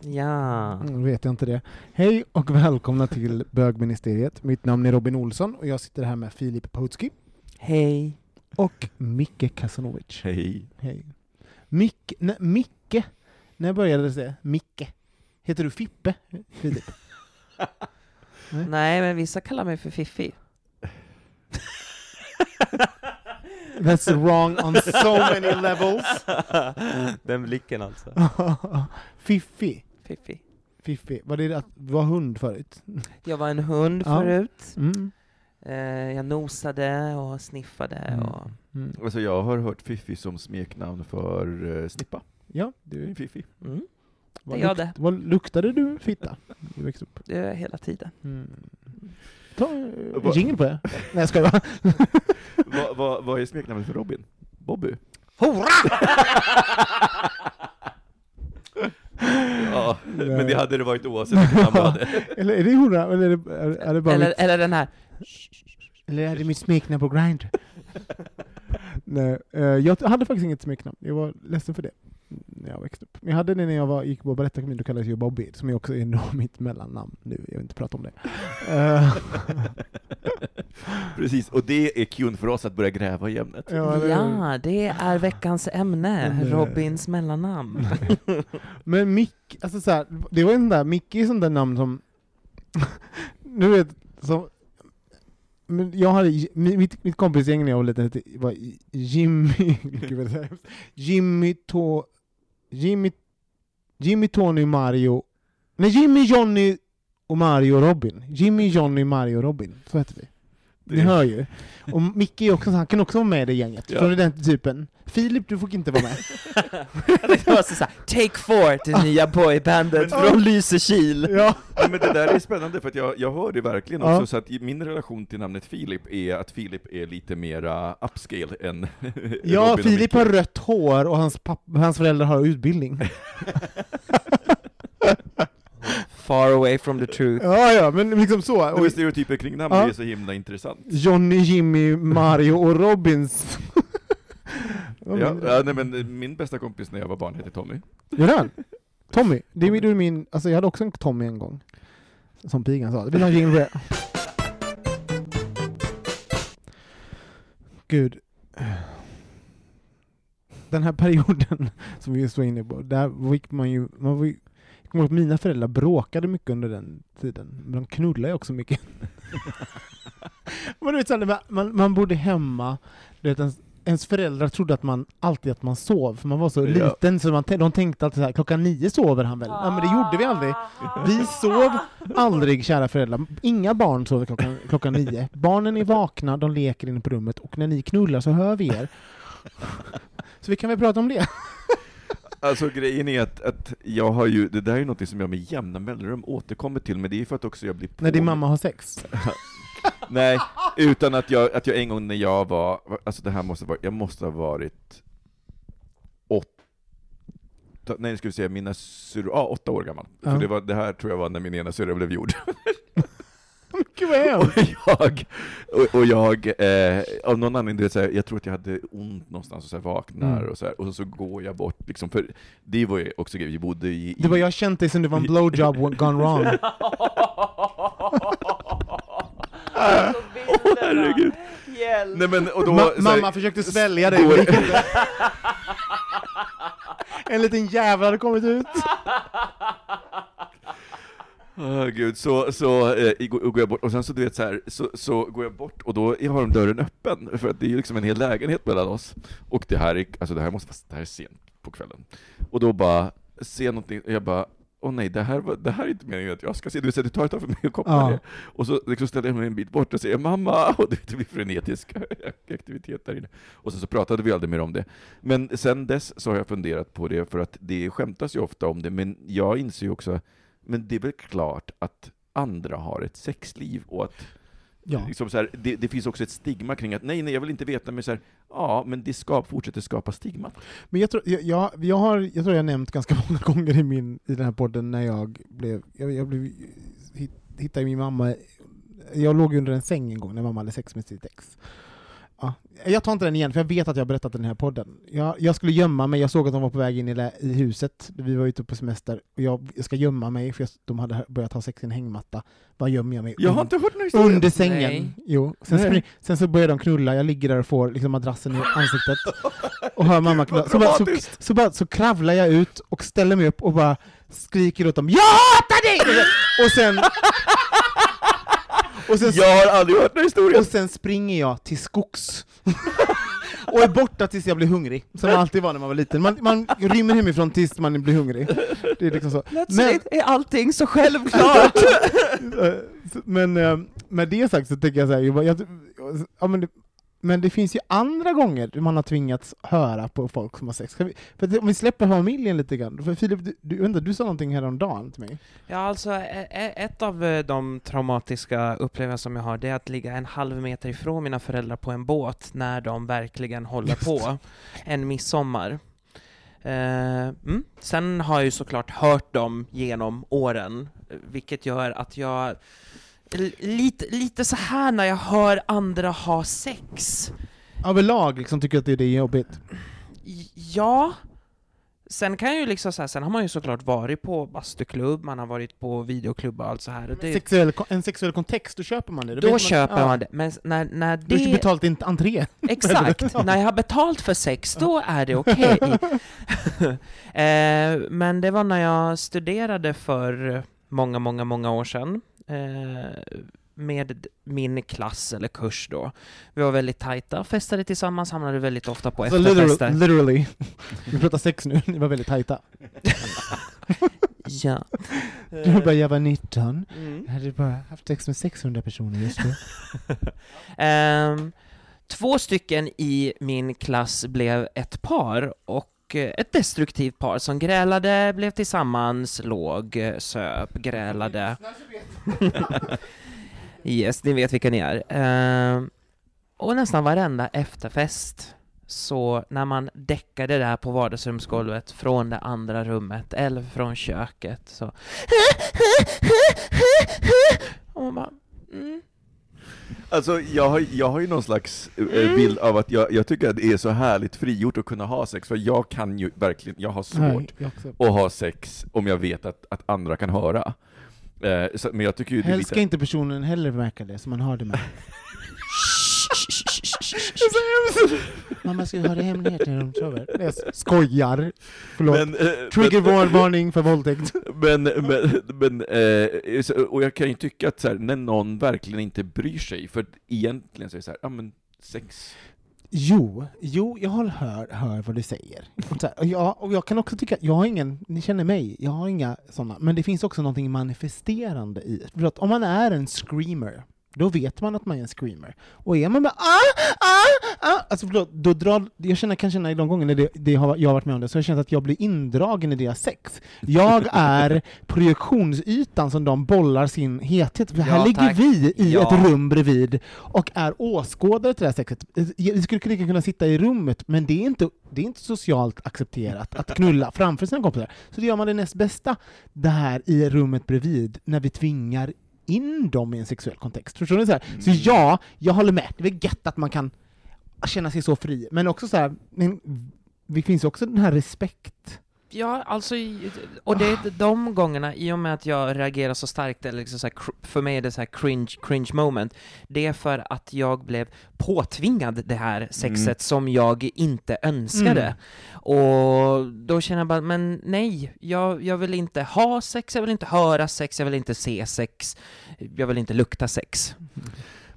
Ja. Mm, vet jag inte det. Hej och välkomna till Bögministeriet. Mitt namn är Robin Olsson och jag sitter här med Filip Potski Hej. och Micke Kasanovic. Hej! Hej. Mick, nej, Micke, när började det? Micke. Heter du Fippe, Filip? Nej, men vissa kallar mig för Fiffi. That's wrong on so many levels. Den blicken alltså. Fiffi. Fiffi. Fiffi. Var det att du var hund förut? Jag var en hund Ja. förut. Mm. Eh, jag nosade och sniffade Mm. och... Mm. Alltså jag har hört Fiffi som smeknamn för eh, Snippa. Ja, du, Fiffi. Mm, vad, det gör lukt, det. vad luktade du fitta? Du växte upp. det är hela tiden. Mm. Ta uh, Vad- jingel på det. Nej jag skojar bara. Vad vad- vad är smeknamnet för Robin? Bobby? Hurra! Ja, men det hade det varit oavsett vilket namn du hade. Eller är det hurra? Eller är det, är det bara eller, mitt, eller den här... eller är det mitt smeknamn på Grindr? Nej, eh, jag hade faktiskt inget smeknamn. Jag var ledsen för det när jag växte upp. Men jag hade det när jag var, gick på Balettakademien, då kallades jag Bobby, som ju också är nog mitt mellannamn nu. Jag vill inte prata om det. Eh, Precis, och det är cuen för oss att börja gräva i ämnet. ja, eller- Ja, det är veckans ämne. Robins mellannamn. Men Mick, alltså så här, det var en där, Mick är sånt där namn som, nu vet, som, men jag hade, mitt, mitt kompisgäng när jag var liten hette- var Jimmy, Jimmy, to, Jimmy, Jimmy, Tony, Mario, nej Jimmy, Johnny och Mario Robin. Jimmy, Johnny, Mario Robin, så hette vi. Ni Det- hör ju. Och Micke är också, så- han kan också vara med i det gänget. Ja. Från den typen. Filip, du får inte vara med. det var så såhär, Take Four, det nya boybandet Men- från Lysekil. ja. Ja, men det där är spännande, för att jag, jag hör det verkligen också, Ja. så att min relation till namnet Filip är att Filip är lite mera upscale än Ja, Robin Filip har rött hår och hans, papp- hans föräldrar har utbildning. Far away from the truth. ja, ja, men liksom så. Nej, Och men stereotyper kring namn Ja. är så himla intressant. Johnny, Jimmy, Mario och Robins. Ja, ja, nej, men min bästa kompis när jag var barn hette Tommy. Gör han? Tommy? Det är min, min, alltså jag hade också en Tommy en gång. Som pigan sa. Vill du ha en? Gud. Den här perioden som vi just var inne på, där gick man ju, man var ju jag kommer ihåg att mina föräldrar bråkade mycket under den tiden, men de knullade ju också mycket. men du vet, man, man bodde hemma, du vet, ens, ens föräldrar trodde att man alltid att man sov, för man var så Ja. liten så man, de tänkte alltid så här, klockan nio sover han väl? Ja men det gjorde vi aldrig. Vi sov aldrig, kära föräldrar. Inga barn sover klockan, klockan nio. Barnen är vakna, de leker inne på rummet, och när ni knullar så hör vi er. Så vi kan väl prata om det? Alltså grejen är att, att jag har ju, det där är ju något som jag med jämna mellanrum återkommer till, men det är för att också jag blir När din mamma har sex? Nej, utan att jag, att jag en gång när jag var, alltså det här måste vara, jag måste ha varit åtta, nej nu ska vi se, mina syrror, ja åtta år gammal. Ja. För det, var, det här tror jag var när min ena syrra blev gjord. Gud vad hemskt! Och jag, och, och jag eh, av någon anledning, du vet, så här, jag tror att jag hade ont någonstans och så här, vaknar Mm. och så här, och så, så går jag bort, liksom, för det var ju också grejen, vi bodde i... Det var jag har känt dig sen du var en blowjob gone wrong. Åh herregud! Hjälp! Nej men, och då, Ma här- mamma försökte svälja dig, det inte. En liten jävel hade kommit ut. Gud, så, så eh, går, jag bort, och sen så du vet så här, så, så går jag bort och då har de dörren öppen, för att det är ju liksom en hel lägenhet mellan oss. Och det här är, alltså det här måste vara, det här är sent på kvällen. Och då bara, ser någonting, och jag bara, åh nej, det här, var, det här är inte meningen att jag ska se, du vet, det tar ett tag för mig att koppla Ja. det. Och så liksom ställer jag mig en bit bort och säger mamma, och det blir frenetisk aktivitet där inne. Och sen så pratade vi aldrig mer om det. Men sen dess så har jag funderat på det, för att det skämtas ju ofta om det, men jag inser ju också, men det är väl klart att andra har ett sexliv, och att Ja. liksom så här, det, det finns också ett stigma kring att nej, nej, jag vill inte veta, men så här, ja, men det skap, fortsätter skapa stigma. Men jag tror jag, jag, jag, har, jag tror jag nämnt ganska många gånger i, min, i den här podden när jag blev, jag, jag blev hit, hittade min mamma, jag låg under en säng en gång när mamma hade sex med sitt ex. Ja, jag tar inte den igen, för jag vet att jag har berättat den här podden. Jag, jag skulle gömma mig, jag såg att de var på väg in i, i huset, vi var ute på semester, och jag, jag ska gömma mig för jag, de hade börjat ha sex i en hängmatta. Var gömmer jag mig? Jag har inte hört här historien. under sängen. Nej. Jo. Sen, spring, sen så börjar de knulla, jag ligger där och får liksom madrassen i ansiktet och hör mamma knulla. Så, bara, så, så, bara, så kravlar jag ut och ställer mig upp och bara skriker åt dem ”Jag hatar dig!” och sen, och sen, Jag har aldrig hört den historien! och sen springer jag till skogs. och är borta tills jag blir hungrig, som man alltid var när man var liten. Man, man rymmer hemifrån tills man blir hungrig. Det är liksom så. Plötsligt är allting så självklart! Men eh, med det sagt så tycker jag så här, jag, ja, men, det, men det finns ju andra gånger man har tvingats höra på folk som har sex. Vi, för om vi släpper familjen lite grann, för Filip, du, du, vänta, du sa någonting häromdagen till mig. Ja, alltså ett av eh, de traumatiska upplevelser som jag har, det är att ligga en halv meter ifrån mina föräldrar på en båt när de verkligen håller på. En midsommar. Eh, mm. Sen har jag ju såklart hört dem genom åren, eh, vilket gör att jag lite, lite så här när jag hör andra ha sex. Överlag liksom tycker att det är jobbigt. Ja. Sen kan jag ju liksom så här, sen har man ju såklart varit på bastuklubb, man har varit på videoklubb och allt så här. Det, Sexuell, en sexuell kontext, då köper man det. då vet köper ja. man det. Men när, när Du har det... betalt inte entré. Exakt, när jag har betalt för sex, då är det okej. eh, men det var när jag studerade för många, många, många år sedan. Eh, med min klass eller kurs då. Vi var väldigt tajta, festade tillsammans, hamnade väldigt ofta på Så efterfester. literal, literally. Vi pratar sex nu, ni var väldigt tajta. Ja. Du bara, jag var 19, Mm. jag hade bara haft sex med 600 personer just nu. Ehm, två stycken i min klass blev ett par och eh, ett destruktivt par som grälade, blev tillsammans, låg, eh, söp, grälade. yes, ni vet vilka ni är. Ehm, och nästan varenda efterfest så när man däckade där på vardagsrumsgolvet från det andra rummet eller från köket så och man bara, mm, Alltså, jag har, jag har ju någon slags eh, bild av att jag, jag tycker att det är så härligt frigjort att kunna ha sex, för jag kan ju verkligen, jag har svårt Nej, jag att ha sex om jag vet att, att andra kan höra. Eh, så, men jag tycker ju Helst ska lite... inte personen heller märka det, så man har det med. Mamma ska ju ha det hemlighet när de sover. Jag skojar. Förlåt. Men, eh, Triggervarning för våldtäkt. Men, men, men eh, och jag kan ju tycka att så här, när någon verkligen inte bryr sig, för egentligen så är det så här, ja men sex, Jo, jo, jag hör, hör vad du säger. Och, så här, och, jag, och jag kan också tycka, jag har ingen, ni känner mig, jag har inga sådana, men det finns också någonting manifesterande i det. För att om man är en screamer, då vet man att man är en screamer. Och är man bara ah, ah, ah, alltså förlåt, då drar, jag känner, kan känna de gångerna det, det har, jag har varit med om det, så har jag känt att jag blir indragen i deras sex. Jag är projektionsytan som de bollar sin hethet, för här Ja, ligger tack. vi i Ja. ett rum bredvid och är åskådare till det här sexet. Vi skulle lika kunna sitta i rummet, men det är inte, det är inte socialt accepterat att knulla framför sina kompisar. Så då gör man det näst bästa där i rummet bredvid, när vi tvingar in dem i en sexuell kontext. Förstår ni? Så, här? så ja, jag håller med. Det är gött att man kan känna sig så fri, men också så här, men det finns också den här respekt. Ja, alltså, och det är de gångerna, i och med att jag reagerar så starkt, eller liksom så här, för mig är det så här cringe, cringe moment, det är för att jag blev påtvingad det här sexet Mm. som jag inte önskade. Mm. Och då känner jag bara, men nej, jag, jag vill inte ha sex, jag vill inte höra sex, jag vill inte se sex, jag vill inte lukta sex.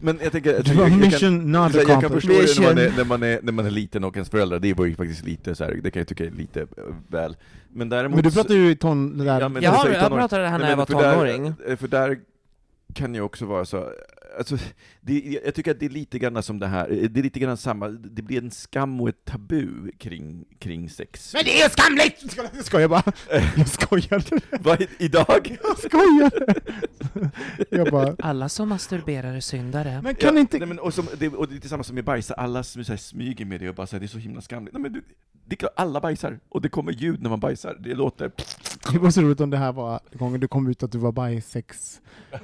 Men jag tänker, jag, Det tänker, var jag, kan, mission not jag kan förstå det när man, är, Mission. när, man är, när man är liten och ens föräldrar, det var ju faktiskt lite så här, det kan jag tycka är lite eh, väl. Men däremot... Men du pratar ju i ton... det Där. Ja, men Jag, det har, jag pratade det här när jag var tonåring. Där, för där kan jag också vara så, alltså, det, jag tycker att det är lite grann som det här, det är lite grann samma, det blir en skam och ett tabu kring, kring sex. Men det är skamligt! Jag skojar bara. Jag skojar. Vad, idag? Jag skojar. Jag bara... Alla som masturberar är syndare. Men kan ja, inte... Nej, men, och, som, det, och det är samma som med bajsa, alla som så här, smyger med det och bara säger det är så himla skamligt. Nej, men du, det är klart, alla bajsar, och det kommer ljud när man bajsar, det låter... Det var så roligt om det här var gången du kom ut att du var bajsex.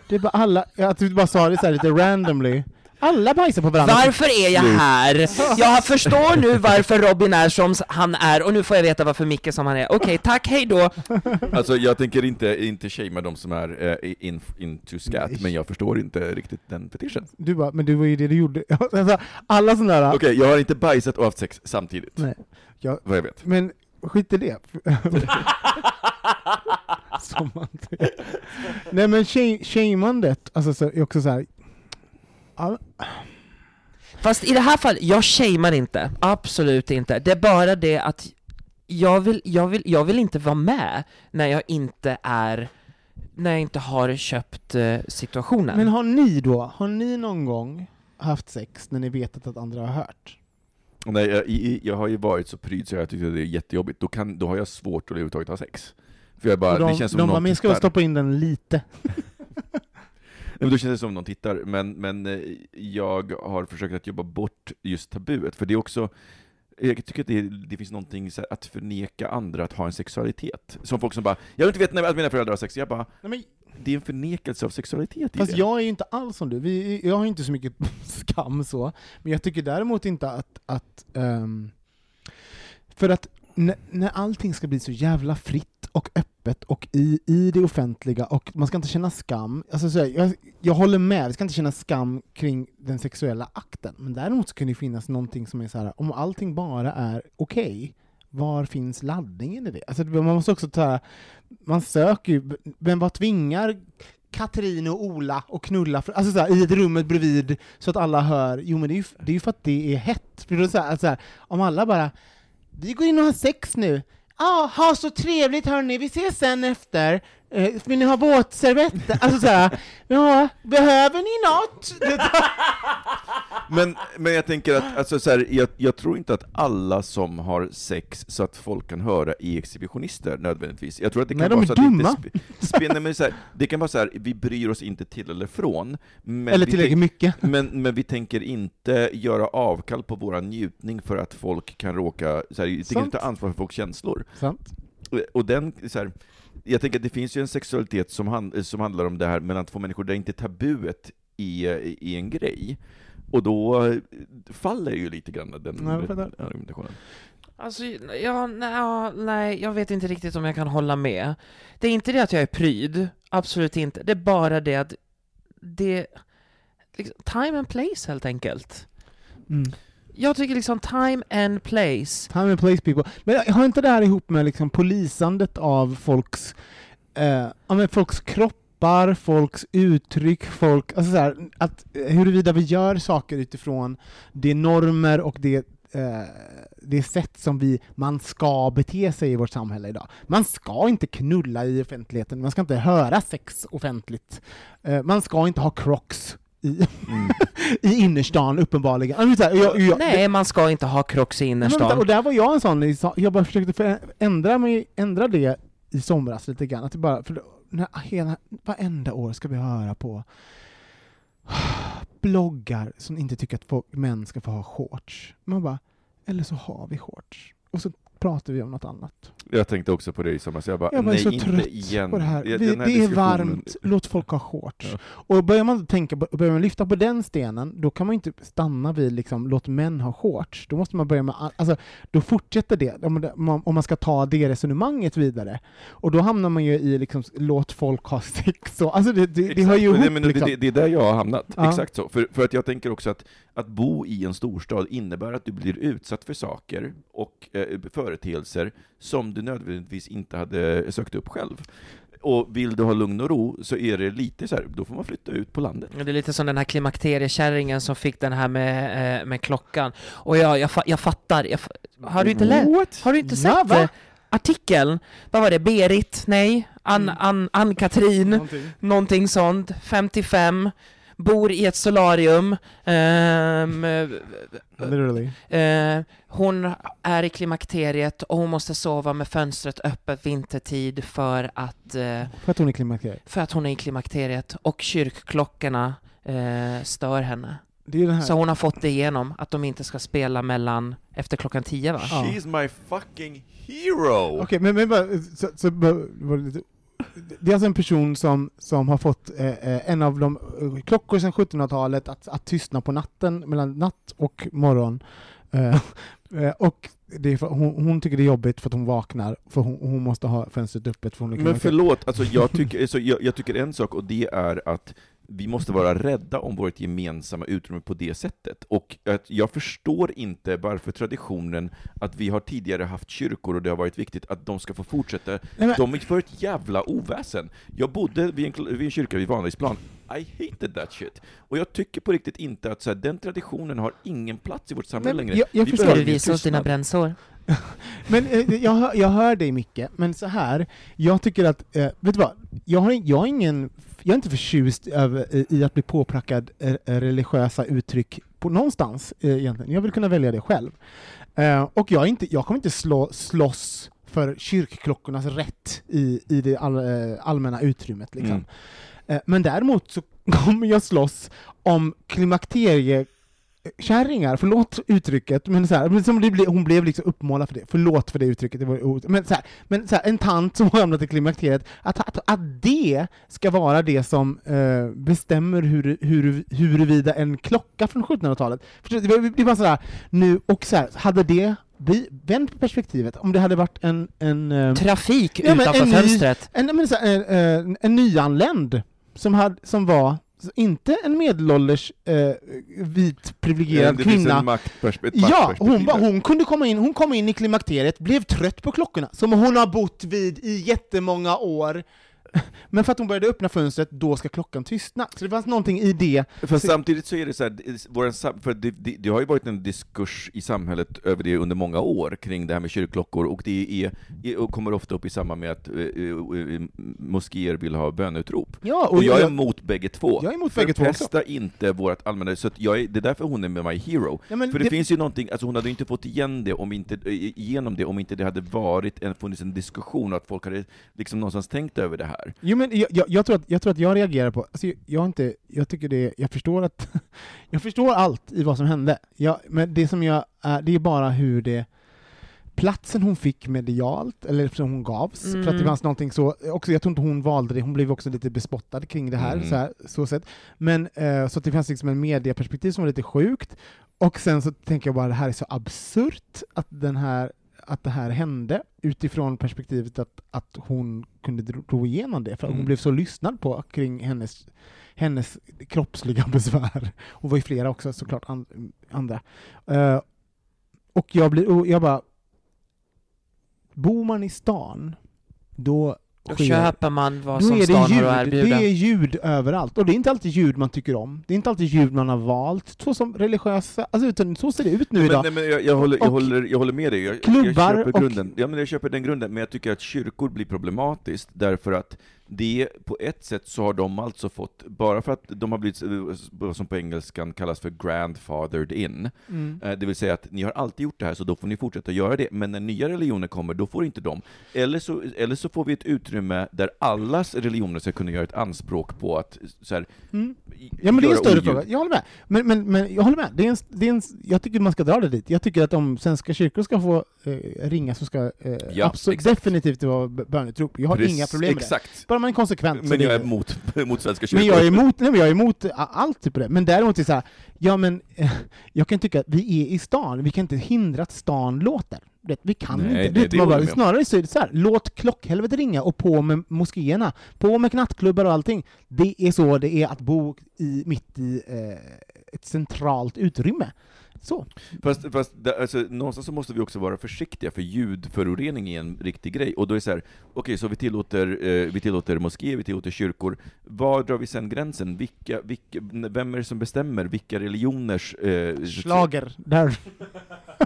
Det är bara alla, att du bara sa det så här lite randomly. Alla bajsar på varandra. Varför är jag här? Jag förstår nu varför Robin är som han är, och nu får jag veta varför Micke som han är. Okej, tack, hej då! Alltså jag tänker inte, inte shamea de som är eh, in, into scat, men jag förstår inte riktigt den fetischen. Du bara, men det var ju det du gjorde. Alltså, alla sådana där... Okej, jag har inte bajsat och haft sex samtidigt, Nej. Jag, vad jag vet. men skit i det. Som man. Nej men shamandet, alltså så, är också så här. all- Fast i det här fallet, jag shamear inte, absolut inte. Det är bara det att jag vill, jag vill, jag vill inte vara med när jag inte är, när jag inte har köpt eh, situationen. Men har ni då, har ni någon gång haft sex när ni vetat att andra har hört? Nej, jag, jag har ju varit så pryd så jag tyckte det är jättejobbigt, då, kan, då har jag svårt att överhuvudtaget ha sex. För jag bara, de det känns som de bara, men ska tittar. stoppa in den lite? Nej, men då känns det som någon tittar, men, men eh, jag har försökt att jobba bort just tabuet, för det är också jag tycker att det, det finns någonting här, att förneka andra att ha en sexualitet. Som folk som bara, jag vill inte veta när mina föräldrar har sex, jag bara, Nej, men, det är en förnekelse av sexualitet i fast det. jag är ju inte alls som du, Vi, jag har inte så mycket skam så, men jag tycker däremot inte att, att ehm, för att när, när allting ska bli så jävla fritt och öppet och i, i det offentliga och man ska inte känna skam, alltså så här, jag, jag håller med, vi ska inte känna skam kring den sexuella akten, men däremot så kan det finnas någonting som är så här, om allting bara är okej, var finns laddningen i det? Alltså man måste också ta, man söker ju, men vad tvingar Katrin och Ola och knulla för, alltså så här, i ett rummet bredvid så att alla hör, jo men det är ju, det är ju för att det är hett. För då så här, alltså så här, om alla bara, vi går in och har sex nu, ja, ha så trevligt hörni, vi ses sen efter, eh, vill ni ha våtservetter? Alltså så här, ja, behöver ni något? Men, men jag tänker att, alltså, så här, jag, jag tror inte att alla som har sex så att folk kan höra är exhibitionister nödvändigtvis. Jag tror att det kan Nej, de vara så att det inte dumma. nej, men så här, det kan vara så här, vi bryr oss inte till eller från, men, Eller tillräckligt mycket. men, men vi tänker inte göra avkall på vår njutning för att folk kan råka, så här, vi tänker inte ta ansvar för folks känslor. Sant? Och- Och den, så här, jag tänker att det finns ju en sexualitet som, hand, som handlar om det här mellan två människor, där inte tabuet är, är en grej. Och då eh, faller ju lite grann den argumentationen. Alltså, ja, nej, ja, nej, jag vet inte riktigt om jag kan hålla med. Det är inte det att jag är pryd, absolut inte. Det är bara det att det... Liksom, time and place helt enkelt. Mm. Jag tycker liksom time and place. Time and place people. Men har inte det här ihop med liksom polisandet av folks, eh, ja, men folks kroppar kroppar, folks uttryck, folk, alltså så här, att eh, huruvida vi gör saker utifrån de normer och det, eh, det sätt som vi, man ska bete sig i vårt samhälle idag. Man ska inte knulla i offentligheten, man ska inte höra sex offentligt, eh, man ska inte ha crocs i, i innerstan uppenbarligen. Alltså, så här, jag, jag, Nej, man ska inte ha Crocs i Nej, men innerstan. och där var jag en sån, jag bara försökte för- ändra, mig, ändra det i somras lite grann. Att det bara, för när, hela, varenda år ska vi höra på bloggar som inte tycker att folk, män ska få ha shorts. Man bara, eller så har vi shorts. Och så pratar vi om något annat. Jag tänkte också på det i somras, jag bara, Jag var nej så inte trött igen. på det här. Vi, den det är varmt, låt folk ha shorts. Ja. Och börjar man tänka, börjar man lyfta på den stenen, då kan man inte stanna vid liksom, låt män ha shorts. Då måste man börja med, alltså, då fortsätter det, om det- man- ska ta det resonemanget vidare. Och då hamnar man ju i liksom, låt folk ha sex och, alltså det, det, det hör ju ihop men det, liksom. det, det är där jag har hamnat, Ja. exakt så. För, för att jag tänker också att, att bo i en storstad innebär att du blir utsatt för saker och eh, företeelser som du nödvändigtvis inte hade sökt upp själv. Och vill du ha lugn och ro så är det lite så här, då får man flytta ut på landet. Det är lite som den här klimakteriekärringen som fick den här med, eh, med klockan. Och jag, jag, jag fattar. Jag, har du inte läst? Har du inte sett va? eh, artikeln? Vad var det? Berit? Nej? Ann- Mm. Ann- Ann-Katrin? Någonting. Någonting sånt. 55. Bor i ett solarium. Eh, Literally. Eh, hon är i klimakteriet och hon måste sova med fönstret öppet vintertid för att, eh, För att hon är klimakteriet. för att hon är i klimakteriet och kyrkklockorna eh, stör henne. Det är ju den här... Så hon har fått det igenom, att de inte ska spela mellan efter klockan tio va? Ja. She's my fucking hero! Okej, men, men bara, så, så, bara- var det, är alltså en person som, som har fått eh, eh, en av de eh, klockor sedan 1700-talet att, att tystna på natten, mellan natt och morgon. Eh, eh, och för, hon, hon tycker det är jobbigt för att hon vaknar, för hon, hon måste ha fönstret öppet för hon Men förlåt, alltså jag, tycker, så jag, jag tycker en sak, och det är att vi måste vara rädda om vårt gemensamma utrymme på det sättet. Och att jag förstår inte varför traditionen att vi har tidigare haft kyrkor och det har varit viktigt att de ska få fortsätta. Nej, men- De är för ett jävla oväsen. Jag bodde vid en, vid en kyrka vid Vanadinsplan. I hated that shit. Och jag tycker på riktigt inte att så här, den traditionen har ingen plats i vårt samhälle Men längre. jag- jag Vi förstår. Ska du visa oss dina brännsår? Men eh, jag, hör, jag hör dig Micke, men så här, jag tycker att, eh, vet du vad, jag har, jag har ingen, jag är inte förtjust över, i- att bli påprackad eh, religiösa uttryck på någonstans eh, egentligen, jag vill kunna välja det själv. Eh, och jag, inte, jag kommer inte slå, slåss för kyrkklockornas rätt i, i det all, eh, allmänna utrymmet. Liksom. Mm. Eh, men däremot så kommer jag slåss om klimakterie kärringar, förlåt uttrycket, men, så här, som det blev, hon blev liksom uppmålad för det, förlåt för det uttrycket, det var, men, så här, men så här, en tant som har hamnat i klimakteriet, att, att, att det ska vara det som eh, bestämmer hur, hur, huruvida en klocka från 1700-talet, Förstår du? det, det var sådär, nu, och så här, hade det, vi, vänt på perspektivet, om det hade varit en, en eh, Trafik Ja, utanför en ny- fönstret. en, men så, en, en, en nyanländ som, hade, som var inte en medelålders eh, vit privilegierad det kvinna. Ja, hon, hon kunde komma in, hon kom in i klimakteriet, blev trött på klockorna, som hon har bott vid i jättemånga år. Men för att hon började öppna fönstret, då ska klockan tystna. Så det fanns någonting i det. För samtidigt så är det så här, för det, det, det har ju varit en diskurs i samhället över det under många år kring det här med kyrkklockor, och det är, och kommer ofta upp i samband med att eh, eh, moskéer vill ha bönutrop. Ja, Och jag är emot bägge två. Jag är emot bägge två också. Inte vårt allmänna, så jag är, det är därför hon är med My Hero. Ja, För det, det- finns ju någonting, alltså hon hade ju inte fått igen det om inte, eh, igenom det om inte det hade varit en, funnits en diskussion och att folk hade liksom någonstans tänkt över det här. Jo, men jag, jag, jag, tror att, jag tror att jag reagerar på, alltså jag, inte, jag tycker det, jag förstår att, jag förstår allt i vad som hände, jag, men det som jag, det är bara hur det, platsen hon fick medialt, eller som hon gavs, för att det Mm. fanns någonting så, också, jag tror inte hon valde det, hon blev också lite bespottad kring det här, Mm. så, här så sätt. Men, eh, så att det fanns liksom en medieperspektiv som var lite sjukt, och sen så tänker jag bara, det här är så absurt att den här att det här hände utifrån perspektivet att, att hon kunde dro, dro igenom det, för att hon Mm. blev så lyssnad på kring hennes, hennes kroppsliga besvär. Hon var ju flera också såklart, an, andra. Eh, och jag blir, jag bara, bor man i stan, då Då sker, köper man vad då som är stan det har att ljud, erbjuda. det är ljud överallt. Och det är inte alltid ljud man tycker om. Det är inte alltid ljud man har valt, så som religiösa, alltså utan så ser det ut nu men, idag. nej, men jag, jag, håller, jag, Och håller, jag håller med dig, jag, klubbar jag köper och- grunden. Ja, men jag köper den grunden, men jag tycker att kyrkor blir problematiskt därför att det, på ett sätt så har de alltså fått, bara för att de har blivit, eh, vad som på engelskan kallas för grandfathered in, Mm. eh, det vill säga att ni har alltid gjort det här, så då får ni fortsätta göra det, men när nya religioner kommer, då får inte de. Eller så, eller så får vi ett utrymme där allas religioner ska kunna göra ett anspråk på att så här, Mm. Ja men det är en större oljud. fråga, jag håller med. Men, men, men jag håller med, det är en, det är en, jag tycker man ska dra det dit. Jag tycker att om svenska kyrkor ska få eh, ringa så ska eh, Ja, absolut, exakt. definitivt det vara böneutrop. Jag har Precis, inga problem med det. Exakt. Bara man är konsekvent. Men det jag är emot, emot Svenska kyrkor. Men jag är emot, nej, jag är emot allt typ av det. Men däremot är det så här, ja men eh, jag kan tycka att vi är i stan, vi kan inte hindra att stan låter. Det, vi kan Nej, inte. vet, det man bara, snarare så är det så här, låt klockhelvetet ringa och på med moskéerna, på med knattklubbar och allting. Det är så det är att bo i, mitt i eh, ett centralt utrymme. Så. Fast, fast alltså, någonstans så måste vi också vara försiktiga, för ljudförorening är en riktig grej. Och då är det så här, okej, så vi tillåter, eh, vi tillåter moskéer, vi tillåter kyrkor. Var drar vi sen gränsen? Vilka, vilka, vem är det som bestämmer vilka religioners... Eh, Schlager, där.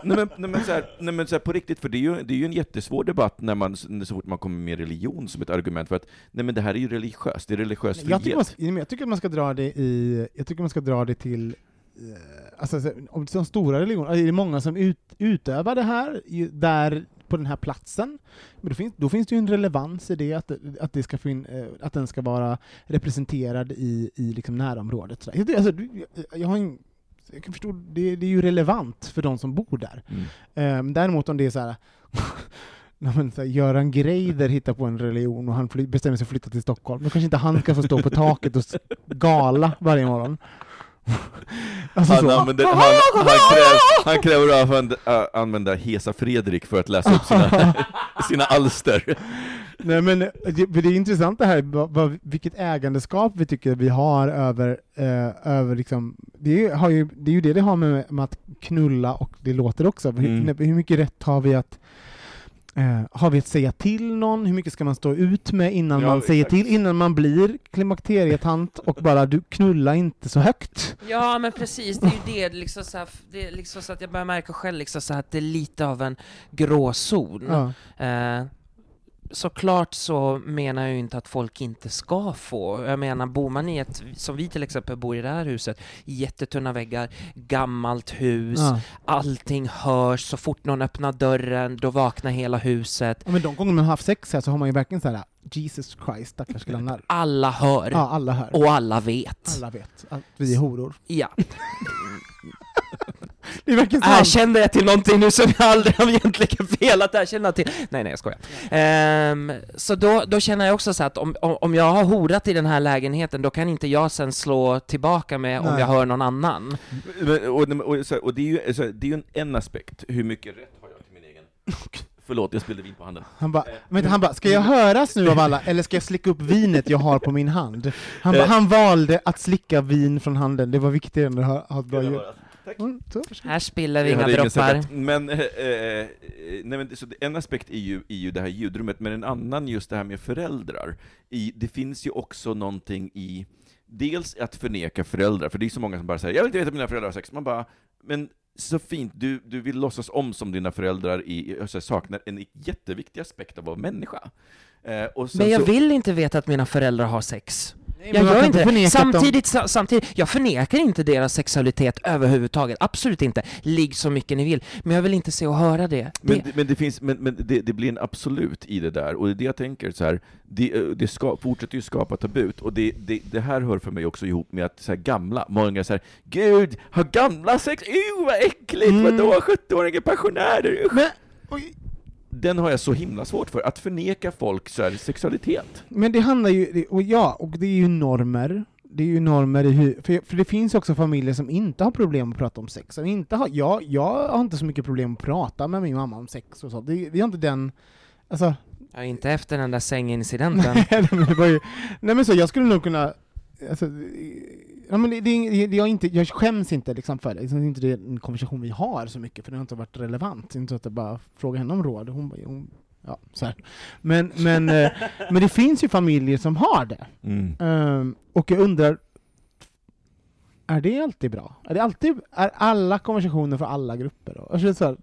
nej men, nej, men, så här, nej, men så här, på riktigt, för det är, ju, det är ju en jättesvår debatt när man, så fort man kommer med religion som ett argument för att nej men det här är ju religiöst, det är religiös Jag frihet. tycker, man, jag tycker att man ska dra det i, jag tycker man ska dra det till eh, Alltså, så- om de stora religionerna, är det många som ut, utövar det här där på den här platsen, men då finns, då finns det ju en relevans i det, att, att, det ska fin, eh, att den ska vara representerad i, i liksom närområdet. Så där. Alltså, jag, har en, jag kan förstå, det, det är ju relevant för de som bor där. Mm. Um, däremot om det är så här när man, så här, Göran Greider hittar på en religion och han bestämmer sig för att flytta till Stockholm, då kanske inte han ska få stå på taket och gala varje morgon. Alltså Han, använder, han, han, kräver, han kräver att använda, äh, använda Hesa Fredrik för att läsa upp sina, sina alster. Nej, men det, det är intressant det här, vad, vad, vilket ägandeskap vi tycker vi har över, eh, över liksom, det, är- ju, det är ju det det har med, med att knulla och det låter också. Hur, Mm. hur mycket rätt har vi att eh, har vi att säga till någon? Hur mycket ska man stå ut med innan Ja, man säger exakt. till? Innan man blir klimakterietant och bara du knulla inte så högt. Ja men precis, det är ju det, liksom så, här, det är liksom så att jag börjar märka själv liksom så här, att det är lite av en gråzon. Ja. Eh, såklart så menar jag ju inte att folk inte ska få. Jag menar, bor man i ett, som vi till exempel bor i det här huset, jättetunna väggar, gammalt hus, Ja. allting hörs, så fort någon öppnar dörren, då vaknar hela huset. Ja, men de gånger man har haft sex här så har man ju verkligen så här Jesus Christ, stackars grannar. Alla hör, Ja, alla hör. och alla vet. Alla vet att vi är horor. Ja. Det är verkligen sant. Erkände jag till någonting nu som jag aldrig har egentligen velat erkänna till? Nej, nej, jag skojar. Ehm, så då, då känner jag också så att om, om, om jag har horat i den här lägenheten, då kan inte jag sen slå tillbaka med om Nej. jag hör någon annan. Men, och, och, här, och det är ju, så här, det är ju en, en aspekt, hur mycket rätt har jag till min egen... Förlåt, jag spillde vin på handen. Han bara, vänta, han bara, ska jag höras nu av alla, eller ska jag slicka upp vinet jag har på min hand? Han, Eh. han valde att slicka vin från handen, det var viktigare än att ha, ha ett bra ljud. Tack. Mm. Här spiller vi inga droppar. att- Men, eh, eh, nej, men så en aspekt är ju, är ju det här ljudrummet, men en annan just det här med föräldrar. I, det finns ju också någonting i, dels att förneka föräldrar, för det är så många som bara säger 'Jag vill inte veta att mina föräldrar har sex' Man bara, men så fint, du, du vill låtsas om som dina föräldrar i, alltså, saknar en jätteviktig aspekt av att vara människa. Eh, och sen Men jag så, vill inte veta att mina föräldrar har sex. Nej, Jag gör inte det. Samtidigt, sa- samtidigt, jag förnekar inte deras sexualitet överhuvudtaget. Absolut inte. Ligg så mycket ni vill. Men jag vill inte se och höra det. Men, det. men, det, finns, men, men det, det blir en absolut i det där, och det är det jag tänker så här. det, eh, det ska, fortsätter ju skapa tabut, och det, det, det här hör för mig också ihop med att så här, gamla, många säger Gud, har gamla sex? Uh, vad äckligt! Mm. Vadå, 70-åriga pensionärer? Usch. Men, oj, Den har jag så himla svårt för, att förneka folk så här, sexualitet. men det handlar ju, och ja, och det är ju normer. Det är ju normer i hur, för, för det finns också familjer som inte har problem att prata om sex. Som inte har, jag, jag har inte så mycket problem att prata med min mamma om sex och så. Det, vi har inte den, alltså, Ja, inte efter den där sängincidenten. Nej, men det var ju, nej men så, jag skulle nog kunna, alltså, ja, men det, det, det, jag, inte, jag skäms inte liksom för det, liksom, inte det är en konversation vi har så mycket, för det har inte varit relevant. Det är inte så att jag bara frågar henne om råd, hon, hon Ja, så här. Men, men, eh, men det finns ju familjer som har det. Mm. Ehm, och jag undrar, är det alltid bra? Är det alltid, är alla konversationer för alla grupper då? Alltså, så här,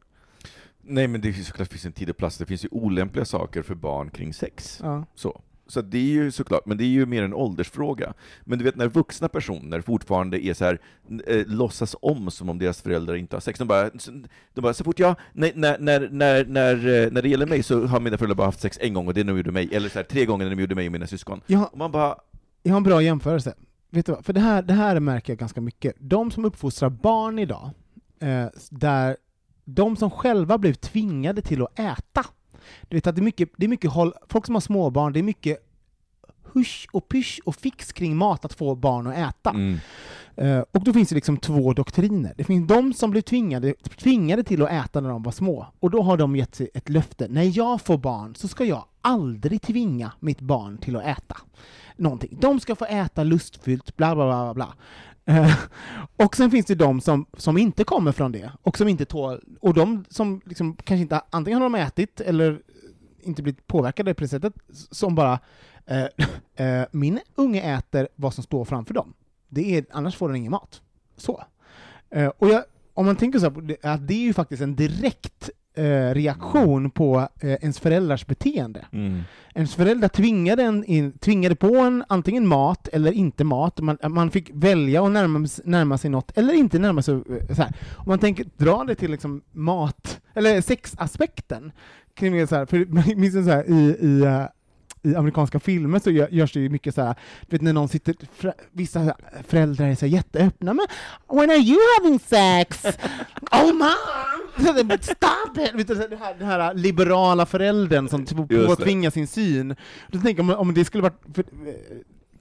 Nej men det finns såklart finns en tid och plats, det finns ju olämpliga saker för barn kring sex. ja. Så. Så det är ju såklart, men det är ju mer en åldersfråga. Men du vet när vuxna personer fortfarande är så här, eh, låtsas om som om deras föräldrar inte har sex. De bara, de bara så fort jag, när, när, när, när, eh, när det gäller mig så har mina föräldrar bara haft sex en gång och det är när de gjorde mig, eller så här, tre gånger när de gjorde mig och mina syskon. Jag, har- Och man bara, jag har en bra jämförelse. Vet du vad? För det här, det här märker jag ganska mycket. De som uppfostrar barn idag, eh, där de som själva blev tvingade till att äta. Du vet att det är mycket, det är mycket håll, folk som har småbarn, det är mycket husch och pysch och fix kring mat att få barn att äta. mm, Eh, och då finns det liksom två doktriner. Det finns de som blev tvingade, tvingade till att äta när de var små, och då har de gett sig ett löfte. När jag får barn så ska jag aldrig tvinga mitt barn till att äta någonting. De ska få äta lustfyllt, bla bla bla bla. Eh, och sen finns det de som, som inte kommer från det, och som inte tål, och de som liksom kanske inte, antingen har de ätit eller inte blivit påverkade på det sättet, som bara eh, eh, min unge äter vad som står framför dem. Det är, annars får den ingen mat. Så. Eh, och jag, om man tänker så här, att det är ju faktiskt en direkt eh, reaktion på eh, ens föräldrars beteende. mm. Ens föräldrar tvingade, en in, tvingade på en antingen mat eller inte mat. Man, man fick välja att närma, närma sig något eller inte närma sig. eh, Så här. Om man tänker dra det till liksom mat, eller sexaspekten. Kring det så här, för jag minns så här, i, i, eh, i amerikanska filmer så gö- görs det ju mycket så här, vet när någon sitter, vissa föräldrar är så jätteöppna, men when are you having sex? oh mom! It! Vet du, den, här, den här liberala föräldern som påtvingar sin syn. Då tänker jag om, om det skulle varit, för, eh,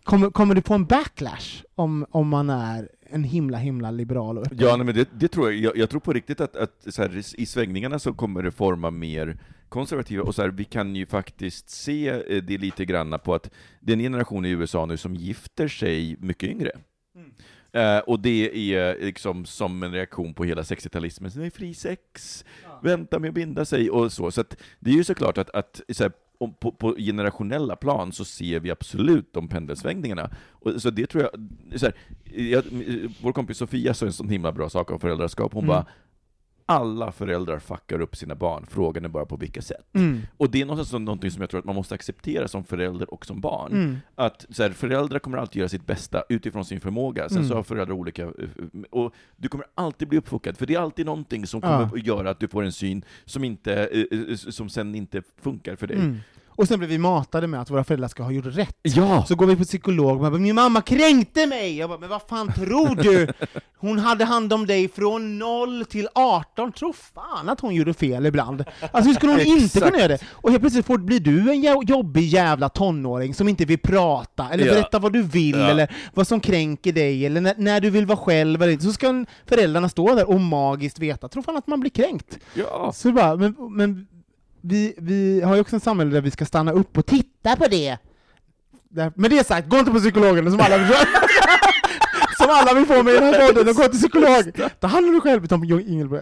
kommer, kommer det få en backlash om, om man är en himla himla liberal och? Ja, nej, men det, det tror jag. jag. Jag tror på riktigt att, att så här, i svängningarna så kommer det forma mer konservativa, och så här, vi kan ju faktiskt se eh, det lite granna på att det är en generation i USA nu som gifter sig mycket yngre. Eh, och det är liksom som en reaktion på hela 60-talismen, så det är fri sex, vänta med att binda sig och så. Så att det är ju såklart att, att så här, på, på generationella plan så ser vi absolut de pendelsvängningarna. Och, så det tror jag, så här, jag, vår kompis Sofia sa en sån himla bra sak om föräldraskap, hon Mm. bara alla föräldrar fuckar upp sina barn, frågan är bara på vilka sätt. Mm. Och det är någonstans som, någonting som jag tror att man måste acceptera som förälder och som barn. Mm. Att så här, föräldrar kommer alltid göra sitt bästa utifrån sin förmåga, sen Mm. så har föräldrar olika, eh, och du kommer alltid bli uppfuckad, för det är alltid någonting som kommer Ja. att göra att du får en syn som, inte, eh, eh, som sen inte funkar för dig. Och sen blir vi matade med att våra föräldrar ska ha gjort rätt. Ja! Så går vi på psykolog och bara, min mamma kränkte mig! Jag bara, men vad fan tror du? Hon hade hand om dig från 0 till 18, tro fan att hon gjorde fel ibland. Alltså hur skulle hon inte kunna göra det? Och helt plötsligt får, blir du en jo- jobbig jävla tonåring som inte vill prata, eller Ja. berätta vad du vill, Ja. eller vad som kränker dig, eller när, när du vill vara själv eller inte. Så ska föräldrarna stå där och magiskt veta, tro fan att man blir kränkt. ja. Så bara, men, men vi, vi har ju också en samhälle där vi ska stanna upp och titta på det. Där, med det sagt, gå inte på psykologen som alla vill Som alla vill få med i den här podden, gå till psykolog! Ta hand om dig själv, Tom Ingelbrö.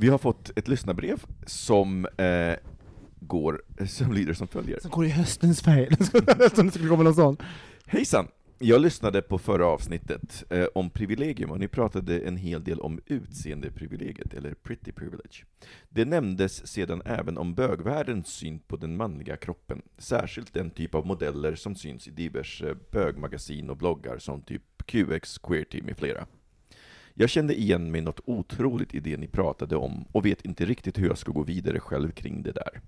Vi har fått ett lyssnarbrev som eh, går, som lyder som följer. Som går i höstens färg. Som det skulle komma någon sån. Hejsan! Jag lyssnade på förra avsnittet eh, om privilegium och ni pratade en hel del om utseendeprivilegiet, eller pretty privilege. Det nämndes sedan även om bögvärldens syn på den manliga kroppen, särskilt den typ av modeller som syns i diverse bögmagasin och bloggar som typ QX, Queerty med flera. Jag kände igen mig något otroligt i det ni pratade om och vet inte riktigt hur jag ska gå vidare själv kring det där.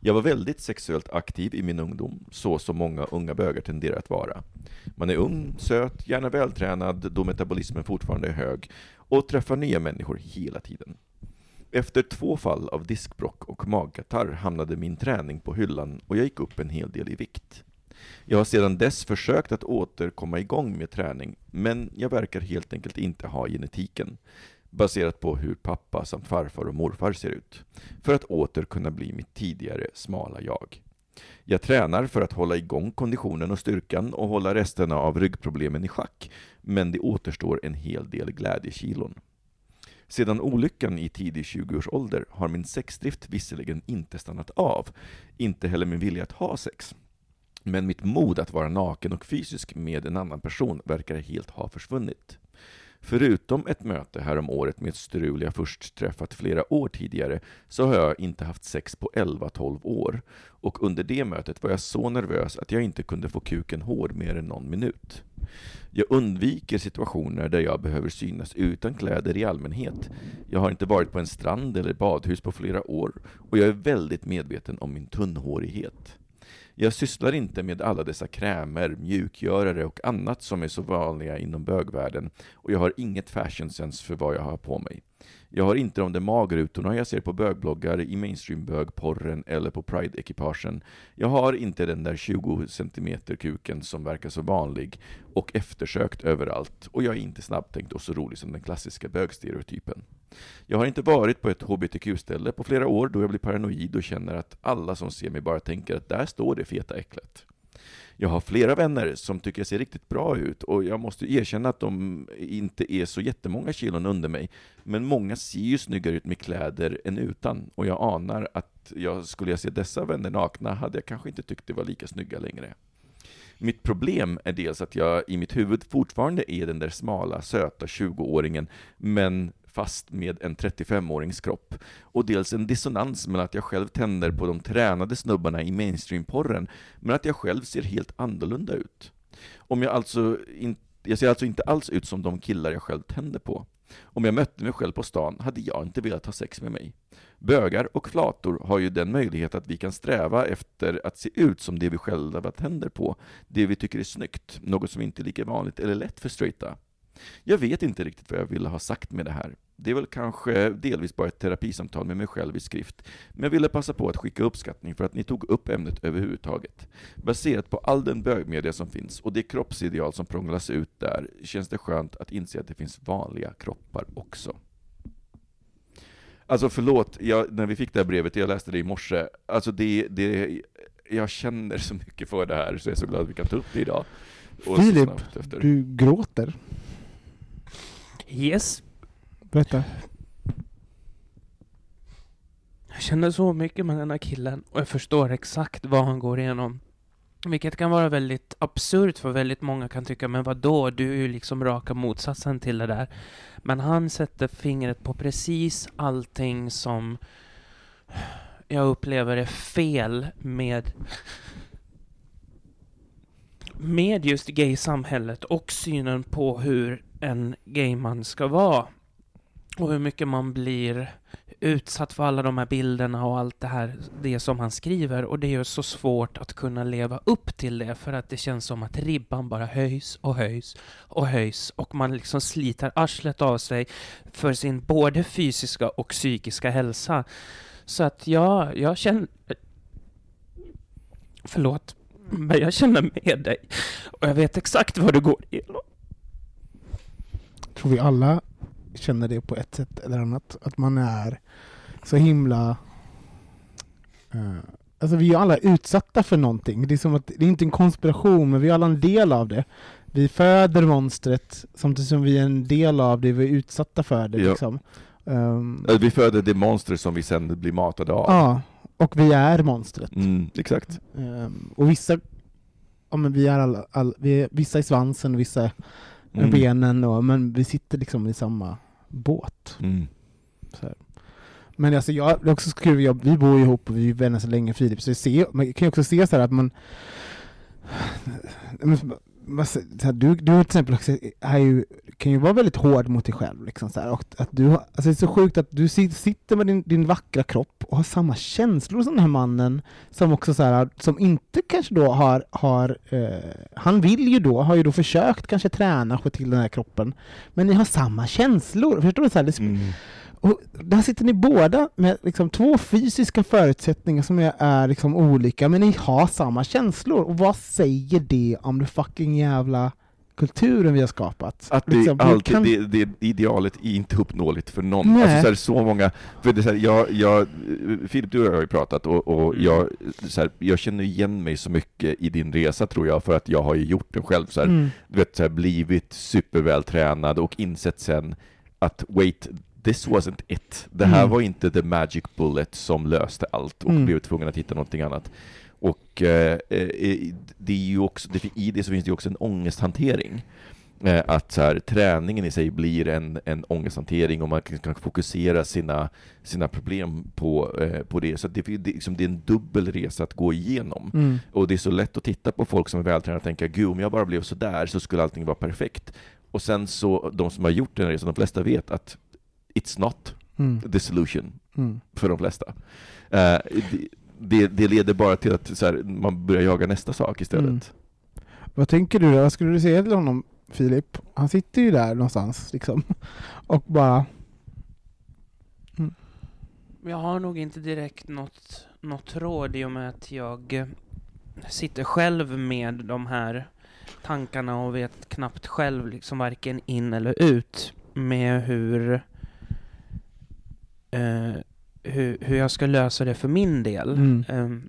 Jag var väldigt sexuellt aktiv i min ungdom, så som många unga bögar tenderar att vara. Man är ung, söt, gärna vältränad då metabolismen fortfarande är hög och träffar nya människor hela tiden. Efter två fall av diskbrock och magkatarr hamnade min träning på hyllan och jag gick upp en hel del i vikt. Jag har sedan dess försökt att återkomma igång med träning, men jag verkar helt enkelt inte ha genetiken baserat på hur pappa samt farfar och morfar ser ut, för att åter kunna bli mitt tidigare smala jag. Jag tränar för att hålla igång konditionen och styrkan och hålla resterna av ryggproblemen i schack, men det återstår en hel del glädjekilon. Sedan olyckan i tidig 20-årsålder har min sexdrift visserligen inte stannat av, inte heller min vilja att ha sex. Men mitt mod att vara naken och fysisk med en annan person verkar helt ha försvunnit. Förutom ett möte härom året med ett strul jag först träffat flera år tidigare, så har jag inte haft sex på 11-12 år. Och under det mötet var jag så nervös att jag inte kunde få kuken hård mer än någon minut. Jag undviker situationer där jag behöver synas utan kläder i allmänhet. Jag har inte varit på en strand eller badhus på flera år, och jag är väldigt medveten om min tunnhårighet. Jag sysslar inte med alla dessa krämer, mjukgörare och annat som är så vanliga inom bögvärlden och jag har inget fashion sense för vad jag har på mig. Jag har inte de där magrutorna jag ser på bögbloggar, i mainstream-bögporren eller på Pride-ekipagen. Jag har inte den där 20 cm kuken som verkar så vanlig och eftersökt överallt och jag är inte snabbtänkt och så rolig som den klassiska bögstereotypen. Jag har inte varit på ett hbtq-ställe på flera år då jag blir paranoid och känner att alla som ser mig bara tänker att där står det feta äcklet. Jag har flera vänner som tycker jag ser riktigt bra ut och jag måste erkänna att de inte är så jättemånga kilon under mig. Men många ser ju snyggare ut med kläder än utan och jag anar att jag, skulle jag se dessa vänner nakna hade jag kanske inte tyckt det var lika snygga längre. Mitt problem är dels att jag i mitt huvud fortfarande är den där smala, söta 20-åringen, men fast med en 35-årings kropp. Och dels en dissonans mellan att jag själv tänder på de tränade snubbarna i mainstream-porren, men att jag själv ser helt annorlunda ut. Om jag alltså in, jag ser alltså inte alls ut som de killar jag själv tänder på. Om jag mötte mig själv på stan hade jag inte velat ha sex med mig. Bögar och flator har ju den möjlighet att vi kan sträva efter att se ut som det vi själva tänder på, det vi tycker är snyggt, något som inte är lika vanligt eller lätt för straighta. Jag vet inte riktigt vad jag ville ha sagt med det här. Det är väl kanske delvis bara ett terapisamtal med mig själv i skrift, men jag ville passa på att skicka uppskattning för att ni tog upp ämnet överhuvudtaget. Baserat på all den bögmedia som finns och det kroppsideal som prånglas ut där, känns det skönt att inse att det finns vanliga kroppar också. Alltså förlåt, jag, när vi fick det här brevet, jag läste det i morse, alltså det, det, jag känner så mycket för det här, så jag är så glad att vi kan ta upp det idag. Och Filip, du gråter. Yes. Berätta. Jag känner så mycket med den här killen och jag förstår exakt vad han går igenom. Vilket kan vara väldigt absurt för väldigt många kan tycka, men vad då? Du är ju liksom raka motsatsen till det där. Men han sätter fingret på precis allting som jag upplever är fel med med just gay-samhället och synen på hur en gayman ska vara. Och hur mycket man blir utsatt för alla de här bilderna och allt det här, det som han skriver. Och det är ju så svårt att kunna leva upp till det för att det känns som att ribban bara höjs och höjs och höjs och man liksom sliter arslet av sig för sin både fysiska och psykiska hälsa. Så att ja, jag känner... Förlåt, men jag känner med dig. Och jag vet exakt vad du går igenom. tror vi alla känner det på ett sätt eller annat. Att man är så himla... eh, alltså vi är alla utsatta för någonting. Det är som att det är inte en konspiration, men vi är alla en del av det. Vi föder monstret samtidigt som vi är en del av det, vi är utsatta för det. Ja. Liksom. Äh, Vi föder det monster som vi sen blir matade av. ja, och vi är monstret. Mm, exakt. Ehm, och vissa, ja, men vi är alla, all, vi är, vissa i svansen, vissa i Mm. benen, och, men vi sitter liksom i samma båt. Mm. Men alltså jag, det är också så kul, jag, vi bor ihop och vi är vänner så länge Filip, så jag ser, man kan ju också se så här att man... Men, du, du till exempel också är ju, kan ju vara väldigt hård mot dig själv. Liksom så här, och att du, alltså det är så sjukt att du sitter med din, din vackra kropp och har samma känslor som den här mannen som också så här, som inte kanske då har, har eh, han vill ju då, har ju då försökt kanske träna och få till den här kroppen, men ni har samma känslor. Förstår du? Så här, det, Mm och där sitter ni båda med liksom två fysiska förutsättningar som är, är liksom olika, men ni har samma känslor. Och vad säger det om det fucking jävla kulturen vi har skapat? Att det, Liksom, alltid, kan- det, det idealet är inte uppnåeligt för någon. Nej. Alltså så, här, så många, för det är så här, jag, jag, Filip, du och jag har ju pratat och, och jag, så här, jag känner igen mig så mycket i din resa tror jag, för att jag har ju gjort den själv. Så Mm. du vet, så blivit supervältränad och insett sen att wait, this wasn't it. Det här Mm. var inte the magic bullet som löste allt och Mm. blev tvungen att hitta någonting annat. Och eh, eh, det är ju också, det, i det så finns det ju också en ångesthantering. Eh, att så här, träningen i sig blir en, en ångesthantering och man kan, kan fokusera sina, sina problem på, eh, på det. Så det, det, liksom, det är en dubbel resa att gå igenom. Mm. Och det är så lätt att titta på folk som är vältränade och tänka gud, om jag bara blev så där så skulle allting vara perfekt. Och sen så, de som har gjort den resan, de flesta vet att it's not Mm. the solution Mm. för de flesta. Eh, det, det, leder bara till att så här, man börjar jaga nästa sak istället. Mm. Vad tänker du? Vad skulle du säga till honom, Filip? Han sitter ju där någonstans liksom. Och bara... Jag har nog inte direkt något, något råd i och med att jag eh, sitter själv med de här tankarna och vet knappt själv liksom varken in eller ut med hur, eh, hur, hur jag ska lösa det för min del. Mm. Ehm,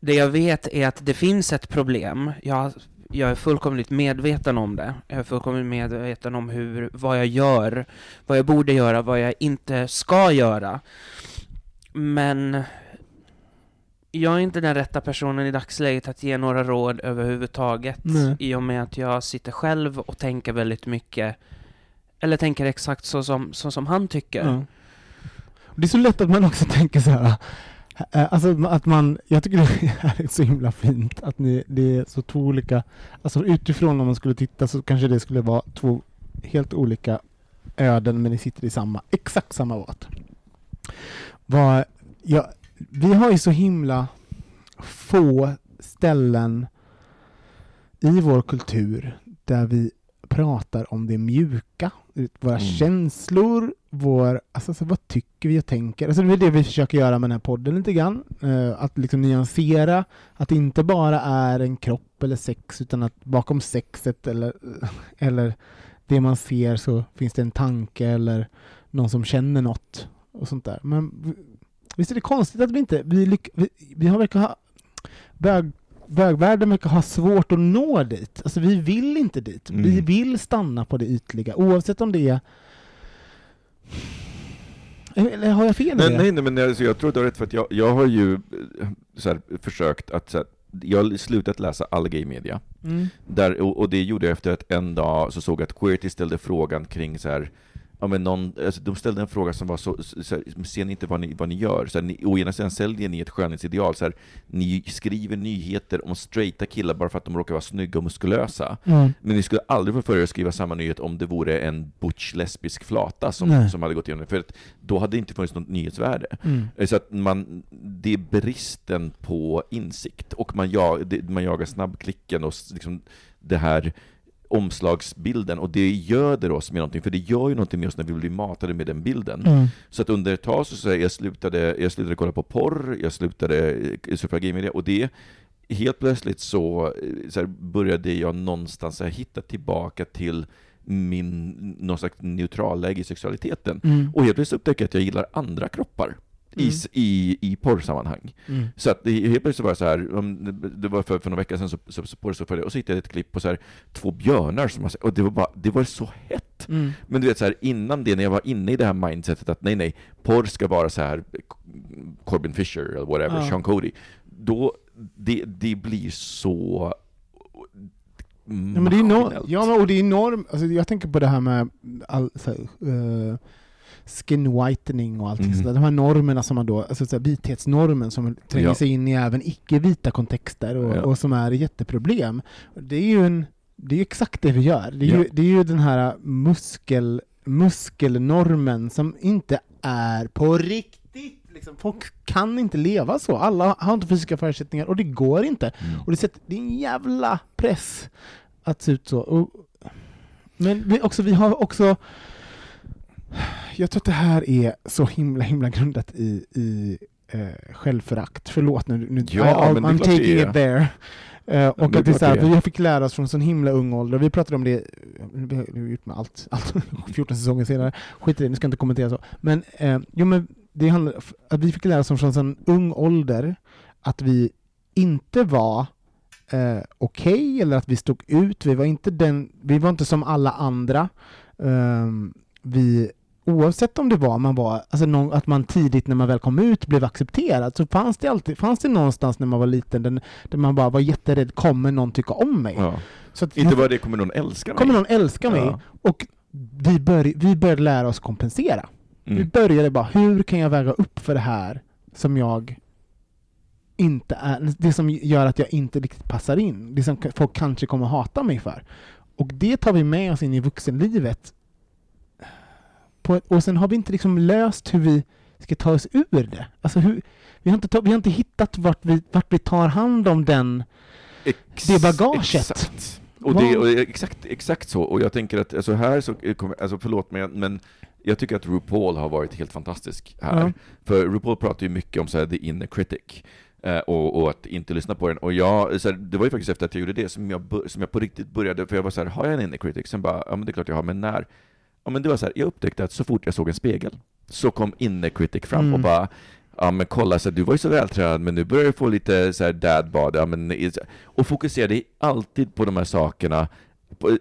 det jag vet är att det finns ett problem. Jag, jag är fullkomligt medveten om det. Jag är fullkomligt medveten om hur, vad jag gör, vad jag borde göra, vad jag inte ska göra. Men jag är inte den rätta personen i dagsläget att ge några råd överhuvudtaget. Nej. I och med att jag sitter själv och tänker väldigt mycket, eller tänker exakt så som, så som han tycker. Mm. Det är så lätt att man också tänker så här. Eh, alltså att man, jag tycker det är så himla fint att ni, det är så två olika, alltså utifrån om man skulle titta så kanske det skulle vara två helt olika öden men ni sitter i samma, exakt samma båt. Var, ja, vi har ju så himla få ställen i vår kultur där vi pratar om det mjuka, våra Mm. känslor, vår, alltså, så vad tycker vi och tänker? Alltså, det är det vi försöker göra med den här podden lite grann. Eh, att liksom nyansera, att det inte bara är en kropp eller sex, utan att bakom sexet eller, eller det man ser så finns det en tanke eller någon som känner något och sånt där. Men visst är det konstigt att vi inte, vi, lyck, vi, vi har verkar ha, bög, bögvärlden verkar ha svårt att nå dit. Alltså vi vill inte dit. Vi Mm. vill stanna på det ytliga, oavsett om det är eller har jag fel Nej, nej, nej, men alltså, jag tror du har rätt, för att jag, jag har ju eh, här, försökt att här, jag har slutat läsa all gay media. Mm. Där, och, och det gjorde jag efter att en dag så såg jag att Queerty ställde frågan kring så här, ja, men någon, alltså, de ställde en fråga som var så, så, här, ser ni inte vad ni, vad ni gör? Så här, ni, å ena sidan säljer ni ett skönhetsideal, så här, ni skriver nyheter om straighta killar bara för att de råkar vara snygga och muskulösa. Mm. Men ni skulle aldrig få för er att skriva samma nyhet om det vore en butch lesbisk flata som, Nej. som hade gått igenom det, för att då hade det inte funnits något nyhetsvärde. Mm. Så att man, det är bristen på insikt, och man, jag, det, man jagar snabbklicken och liksom det här omslagsbilden, och det göder oss med någonting, för det gör ju någonting med oss när vi blir matade med den bilden. Mm. Så att under ett tag så, så jag, slutade, jag slutade kolla på porr, jag slutade eh, surfa gaymedia, och det helt plötsligt så, eh, så här, började jag någonstans här, hitta tillbaka till min, någon slags neutralläge i sexualiteten. Mm. Och helt plötsligt upptäckte jag att jag gillar andra kroppar Mm. i, i porrsammanhang. Mm. Så att det, helt plötsligt var det så här, det var för, för några veckor sedan, så, så, så, på det, så följde och så hittade jag ett klipp på så här, två björnar, som så- och det var, bara, det var så hett. Mm. Men du vet, så här, innan det, när jag var inne i det här mindsetet att nej, nej, porr ska vara så här Corbin Fisher eller whatever, Ja. Sean Cody, då, det, det blir så Ja, men det är no ja, och det är enormt. Alltså, jag tänker på det här med all, så här, eh, skin whitening och allting Mm. sådär. De här normerna som man då, alltså så vithetsnormen som tränger Ja. sig in i även icke-vita kontexter och, Ja. och som är ett jätteproblem. Det är ju en, det är exakt det vi gör. Det är, Ja. ju, det är ju den här muskel, muskelnormen som inte är på riktigt. Liksom, folk kan inte leva så. Alla har inte fysiska förutsättningar och det går inte. Mm. Och det, sätter, det är en jävla press att se ut så. Och, men vi, också, vi har också... Jag tror att det här är så himla, himla grundat i, i eh, självförakt. Förlåt nu, nu Ja, I, I'm det taking it there. Eh, och att det är så här, det vi fick lära oss från så himla ung ålder, vi pratade om det, vi har vi gjort med allt, allt 14 säsonger senare, skit i det, nu ska jag inte kommentera så. Men, eh, jo, men det handlar att vi fick lära oss från så ung ålder att vi inte var eh, okej eller att vi stod ut. Vi var inte, den, vi var inte som alla andra. Ehm, vi, oavsett om det var, man var alltså någon, att man tidigt när man väl kom ut blev accepterad så fanns det alltid fanns det någonstans när man var liten den, där man bara var jätterädd, kommer någon tycka om mig? Ja. Så att, Inte bara det, kommer någon älska mig? kommer någon älska mig? Ja. Och vi, bör, vi började lära oss kompensera. Vi Mm. började bara, hur kan jag väga upp för det här som jag inte är, det som gör att jag inte riktigt passar in, det som folk kanske kommer hata mig för. Och det tar vi med oss in i vuxenlivet. På och sen har vi inte liksom löst hur vi ska ta oss ur det. Alltså hur, vi, har inte ta, vi har inte hittat vart vi, vart vi tar hand om den, Ex- det bagaget. Exakt. Och det, och exakt, exakt så. Och jag tänker att alltså här så, kommer- alltså förlåt mig, men jag tycker att RuPaul har varit helt fantastisk här. Ja. För RuPaul pratar ju mycket om så här, the inner critic. eh, Och, och att inte lyssna på den. Och jag, så här, det var ju faktiskt efter att jag gjorde det som jag, som jag på riktigt började, för jag var så här, har jag en inner critic? Sen bara, ja men det är klart jag har, men när? Ja men det var så här, jag upptäckte att så fort jag såg en spegel, så kom inner critic fram Mm. och bara, ja men kolla, så här, du var ju så vältränad, men nu börjar du få lite så här dad bod, ja, men, och fokuserade alltid på de här sakerna.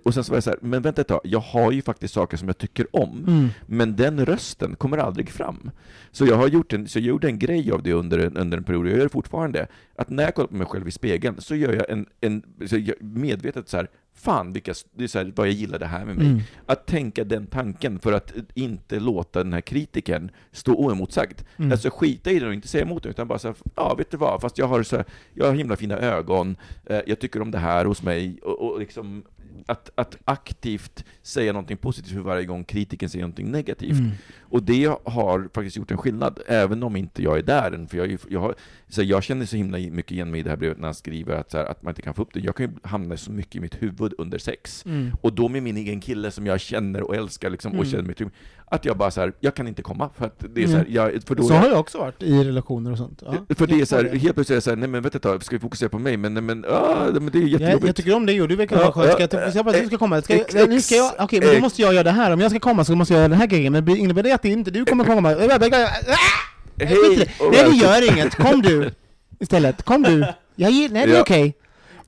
Och sen så var jag så här, men vänta ett tag, jag har ju faktiskt saker som jag tycker om, Mm. men den rösten kommer aldrig fram. Så jag har gjort en, så jag gjorde en grej av det under, under en period, och jag gör det fortfarande, att när jag kollar på mig själv i spegeln, så gör jag en, en så jag medvetet så här, fan vilka, det är så här, vad jag gillar det här med mig. Mm. Att tänka den tanken för att inte låta den här kritiken stå oemotsagd. Mm. Alltså skita i det och inte säga emot det, utan bara säga ja vet du vad, fast jag har, så här, jag har himla fina ögon, eh, jag tycker om det här hos mig, och, och liksom att, att aktivt säga någonting positivt för varje gång kritiken säger någonting negativt. Mm. Och det har faktiskt gjort en skillnad, även om inte jag är där än. För jag, jag, har, så jag känner så himla mycket igen mig i det här brevet när han skriver att, här, att man inte kan få upp det. Jag kan ju hamna så mycket i mitt huvud under sex. Mm. Och då med min egen kille som jag känner och älskar liksom, och Mm. känner mig trygg, att jag bara så här, jag kan inte komma. För att det är så här, jag, för då Så är- har jag också varit i relationer och sånt. Ja. för det är Jag så här, helt plötsligt är det så här, nej men vänta ett tag, ska vi fokusera på mig? Men, nej, men, ah, men det är jag, jättejobbigt. jag tycker om dig och du verkar vara skön. Ska ja, jag, jag bara att du ska komma? Ska jag, ex- nu ska jag, okej, men då måste jag göra det här. Om jag ska komma så måste jag göra den här grejen. Men innebär det att det inte du kommer komma? Hej, det. och Nej, det gör inget. Kom du istället. Kom du. Jag nej, det är okej.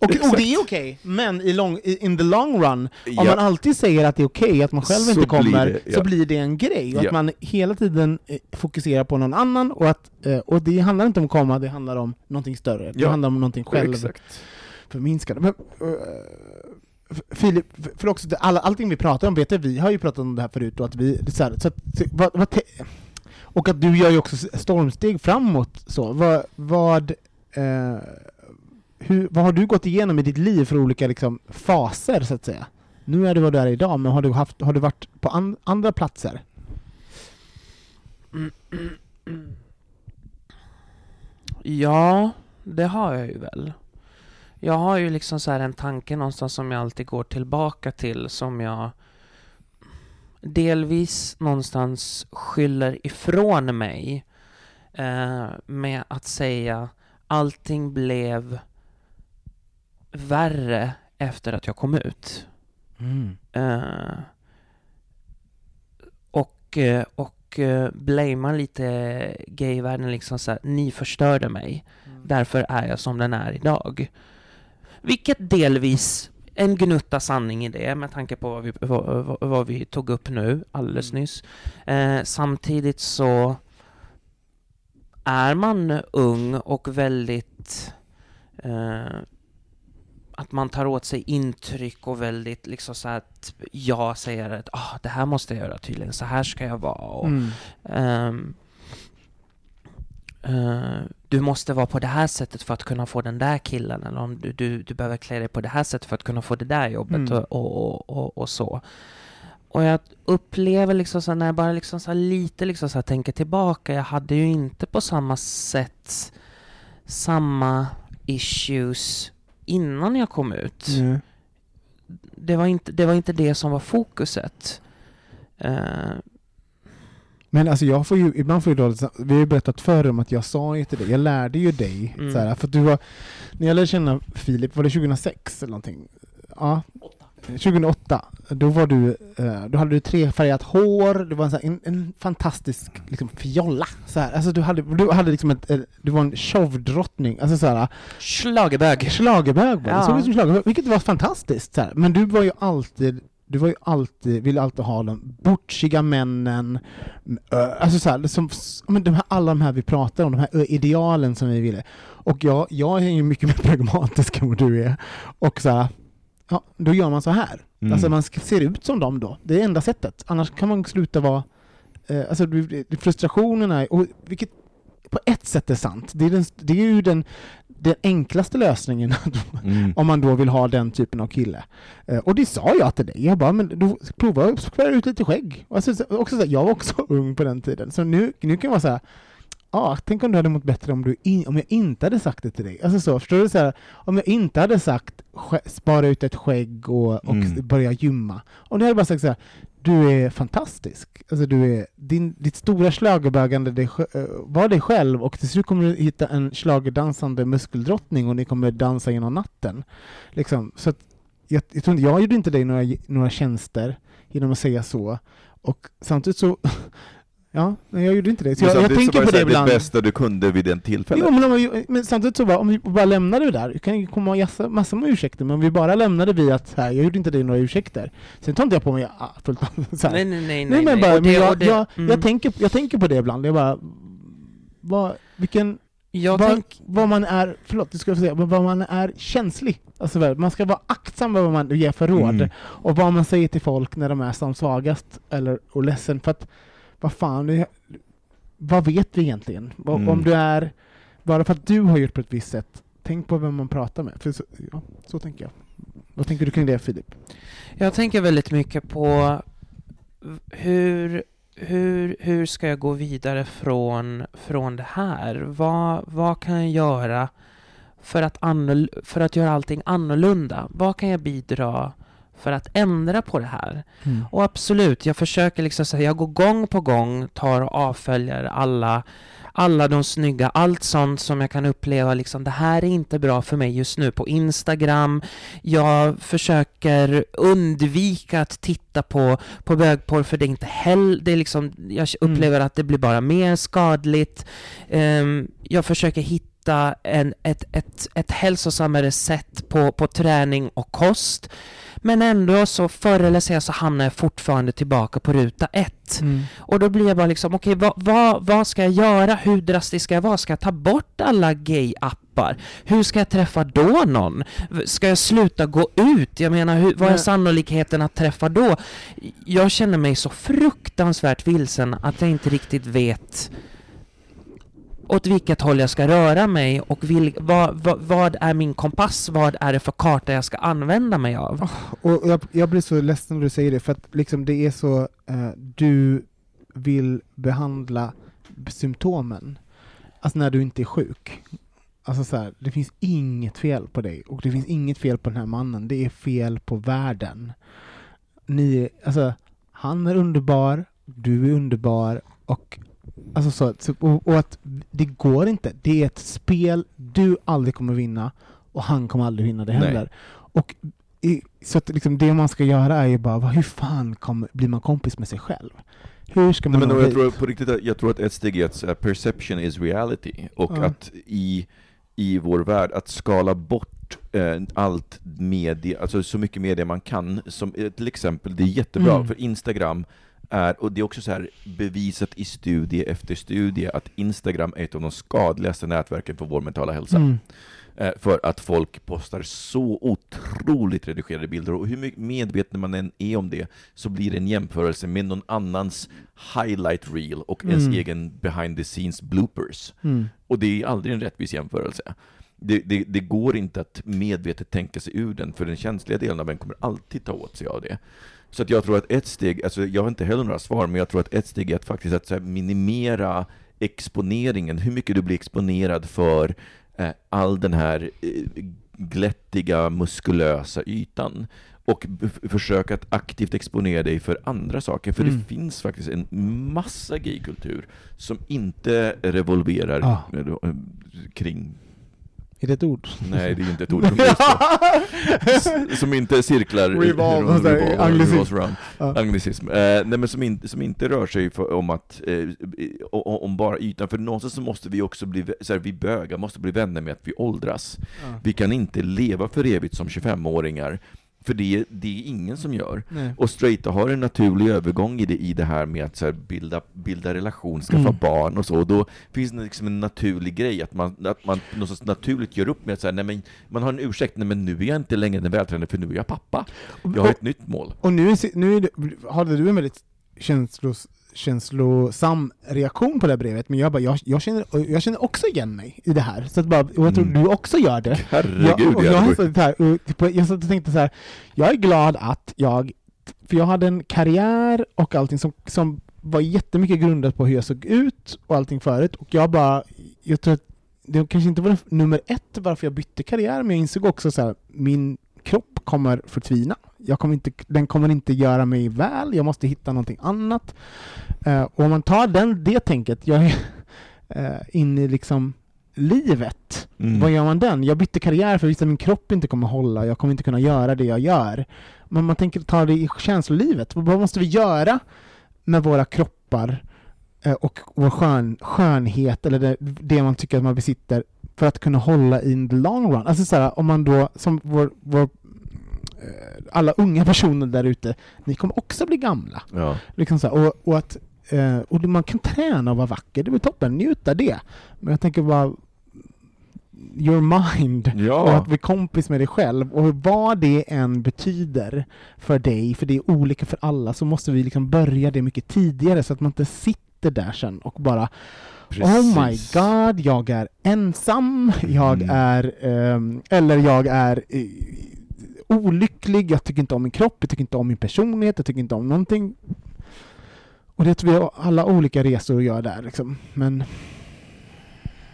Och, och det är okej, men i long, in the long run, om Ja. man alltid säger att det är okej att man själv Så inte blir kommer, det, ja. så blir det en grej. Och Ja. att man hela tiden eh, fokuserar på någon annan, och, att, eh, och det handlar inte om att komma, det handlar om någonting större. Det handlar om någonting själv Exakt. förminskande. Men, F- Filip, för också alla, allting vi pratar om vet jag, vi har ju pratat om det här förut och att vi, så här, så att, så, vad, vad och att du gör ju också stormsteg framåt så, vad, vad, eh, hur, vad har du gått igenom i ditt liv för olika liksom, faser så att säga? Nu är du vad du är idag, men har du, haft, har du varit på an, andra platser? Ja, det har jag ju väl. Jag har ju liksom så här en tanke någonstans som jag alltid går tillbaka till som jag delvis någonstans skyller ifrån mig eh, med att säga allting blev värre efter att jag kom ut. Eh, och eh, och eh, blamea lite gayvärlden liksom så här, ni förstörde mig. Därför är jag som den är idag. Vilket delvis en gnutta sanning i det med tanke på vad vi, vad, vad, vi tog upp nu alldeles nyss. Eh, samtidigt så är man ung och väldigt eh, att man tar åt sig intryck och väldigt liksom så att jag säger att ah, det här måste jag göra tydligen, så här ska jag vara. Och, Mm. ehm, eh, du måste vara på det här sättet för att kunna få den där killen, eller om du, du, du behöver klä dig på det här sättet för att kunna få det där jobbet Mm. och, och, och, och så. Och jag upplever liksom så när jag bara liksom så lite liksom så tänker tillbaka, jag hade ju inte på samma sätt samma issues innan jag kom ut. Mm. Det, var inte, det var inte det som var fokuset. Eh, Men alltså jag får ju, ibland får ju dåligt vi har ju berättat förr om att jag sa ju till dig, jag lärde ju dig, Mm. så här, för du var, när jag lärde känna Filip, var det 2006 eller någonting? Ja. 2008, då var du, eh, då hade du trefärgat hår, du var en, här, en, en fantastisk liksom, fjolla. Så här. Alltså, du, hade, du, hade liksom ett, du var en showdrottning, alltså så här, Schlagerbög. Schlagerbög var. Ja. Såg ut som schlagerbög, vilket var fantastiskt. Så här. Men du var ju alltid du var ju alltid, ville alltid ha de butchiga männen, alltså så här, som, men de här, alla de här vi pratar om, de här idealen som vi ville. Och jag, jag är ju mycket mer pragmatisk än vad du är. Och så här, ja, då gör man så här. Mm. Alltså man ser ut som dem då, det är enda sättet. Annars kan man sluta vara, eh, alltså frustrationen är, och vilket på ett sätt är sant, det är, den, det är ju den, den enklaste lösningen Mm. om man då vill ha den typen av kille. Eh, och det sa jag till dig, jag bara, men då prova att ut lite skägg. Och alltså, så- också så här, jag var också ung på den tiden, så nu, nu kan jag vara så här, Ja, tänk om du hade mått bättre om, du in, om jag inte hade sagt det till dig. Alltså så, förstår du? Så här, om jag inte hade sagt spara ut ett skägg och, och Mm. börja gymma. Om du hade bara sagt så här, du är fantastisk. Alltså du är, din, ditt stora schlagerbögande eh, var dig själv och till slut kommer du hitta en schlagerdansande muskeldrottning och ni kommer dansa genom natten. Liksom. Så jag, jag, tror inte, jag gjorde inte dig några, några tjänster genom att säga så. Och samtidigt så Ja, nej, jag gjorde inte det. Så Men jag, jag tänker på det, ibland. det bästa du kunde vid den tillfället. Jo, men, om vi, men samtidigt så bara, om vi bara lämnade det där, det kan ju komma massa, massor med ursäkter, men om vi bara lämnade vid att här, jag gjorde inte dig några ursäkter. Sen tar inte jag på mig ah, fullt så här. Nej, nej, nej. Nej, men bara, Och men det- jag, och det- jag, mm. jag, tänker, jag tänker på det ibland, jag bara, vad, vilken, Jag vad, tänk, vad man är, förlåt, ska få säga, men vad man är känslig. Alltså, man ska vara aktsam med vad man ger för råd, Mm. och vad man säger till folk när de är som svagast, eller, och ledsen, för att, vad fan, vad vet vi egentligen? Mm. Om du är, bara för att du har gjort på ett visst sätt, tänk på vem man pratar med. För så, ja, så tänker jag. Vad tänker du kring det, Filip? jag tänker väldigt mycket på hur, hur, hur ska jag gå vidare från, från det här? Vad, vad kan jag göra för att, för att göra allting annorlunda? Vad kan jag bidra för att ändra på det här? Och absolut, jag försöker liksom säga, jag går gång på gång, tar och avföljer alla, alla de snygga, allt sånt som jag kan uppleva liksom, det här är inte bra för mig just nu på Instagram. Jag försöker undvika att titta på, på bögporr för det är inte heller, det är liksom, jag Mm. upplever att det blir bara mer skadligt. Ehm, jag försöker hitta en, ett, ett, ett hälsosammare sätt på, på träning och kost. Men ändå så förr eller senare så hamnar jag fortfarande tillbaka på ruta ett. Mm. Och då blir jag bara liksom, okej vad, vad, vad ska jag göra? Hur drastisk ska jag vara? Ska jag ta bort alla gay-appar? appar. Hur ska jag träffa då någon? Ska jag sluta gå ut? Jag menar, hur, vad är sannolikheten att träffa då? Jag känner mig så fruktansvärt vilsen att jag inte riktigt vet åt vilket håll jag ska röra mig och vil, vad, vad, vad är min kompass? Vad är det för karta jag ska använda mig av? Och jag, jag blir så ledsen när du säger det, för att liksom det är så, eh, du vill behandla symptomen, alltså när du inte är sjuk. Alltså så här, det finns inget fel på dig och det finns inget fel på den här mannen, det är fel på världen. Ni, alltså, han är underbar, du är underbar och Alltså så, så, och, och att det går inte. Det är ett spel du aldrig kommer vinna och han kommer aldrig vinna det Nej. heller. Och i, så att liksom det man ska göra är ju bara, vad- hur fan kom, blir man kompis med sig själv? Hur ska man Nej, men jag tror på riktigt, jag tror att ett steg är att perception is reality, och Ja. att i, i vår värld, att skala bort eh, allt media, alltså så mycket media man kan, som eh, till exempel, det är jättebra, Mm. för Instagram är, och det är också så här bevisat i studie efter studie, att Instagram är ett av de skadligaste nätverken för vår mentala hälsa. Mm. Eh, För att folk postar så otroligt redigerade bilder, och hur mycket medveten man än är om det, så blir det en jämförelse med någon annans highlight reel och ens Mm. egen behind the scenes bloopers. Mm. Och det är aldrig en rättvis jämförelse. Det, det, det går inte att medvetet tänka sig ur den, för den känsliga delen av en kommer alltid ta åt sig av det. Så att jag tror att ett steg, alltså jag har inte heller några svar, men jag tror att ett steg är att faktiskt att så minimera exponeringen, hur mycket du blir exponerad för eh, all den här eh, glättiga, muskulösa ytan. Och försöka att aktivt exponera dig för andra saker, för Mm. det finns faktiskt en massa gaykultur som inte revolverar Ja. eh, kring Är det ett ord? Nej, det är inte ett ord som Som inte cirklar Revolve, revolve, sådär, revolve, anglicism. revolves around. Ja. Anglicism. Eh, nej, men som, in, som inte rör sig för, om att eh, om bara ytan, för någonstans så måste vi också bli, så här, vi bögar måste bli vänner med att vi åldras. Ja. Vi kan inte leva för evigt som 25-åringar, för det, det är ingen som gör. Nej. Och straighta har en naturlig övergång i det, i det här med att så här, bilda, bilda relation, skaffa Mm. barn och så. Och då finns det liksom en naturlig grej, att man, att man någonstans naturligt gör upp med att så här, nej, men, man har en ursäkt, nej men nu är jag inte längre den vältränade, för nu är jag pappa. Jag har ett nytt mål. Och nu, är nu är det, hade du en väldigt känslos, känslosam reaktion på det här brevet, men jag, bara, jag, jag, känner, jag känner också igen mig i det här. Så att bara, och jag tror Mm. du också gör det. Herregud, jag, jag, här, och typ, jag satt och tänkte så här, jag är glad att jag, för jag hade en karriär och allting som, som var jättemycket grundat på hur jag såg ut och allting förut, och jag bara, jag tror att det kanske inte var nummer ett varför jag bytte karriär, men jag insåg också så här, min kropp kommer förtvina. Jag kommer inte, den kommer inte göra mig väl, jag måste hitta någonting annat. Eh, och om man tar den, det tänket, jag är uh, in i liksom livet, Mm. vad gör man den? Jag bytte karriär för att min kropp inte kommer hålla, jag kommer inte kunna göra det jag gör. Men man tänker ta det i känslolivet, vad måste vi göra med våra kroppar eh, och vår skön, skönhet, eller det, det man tycker att man besitter, för att kunna hålla in the long run? Alltså så här, om man då, som vår, vår eh, alla unga personer där ute, ni kommer också bli gamla. Ja. Liksom så här, och, och, att, eh, och man kan träna och vara vacker, det är toppen, njut av det. Men jag tänker bara, your mind, Ja. och att bli kompis med dig själv, och vad det än betyder för dig, för det är olika för alla, så måste vi liksom börja det mycket tidigare, så att man inte sitter där sen och bara Oh my Precis. god, jag är ensam, jag Mm. är, ehm, eller jag är eh, olycklig, jag tycker inte om min kropp, jag tycker inte om min personlighet, jag tycker inte om någonting. Och det tror jag alla olika resor gör där liksom. Men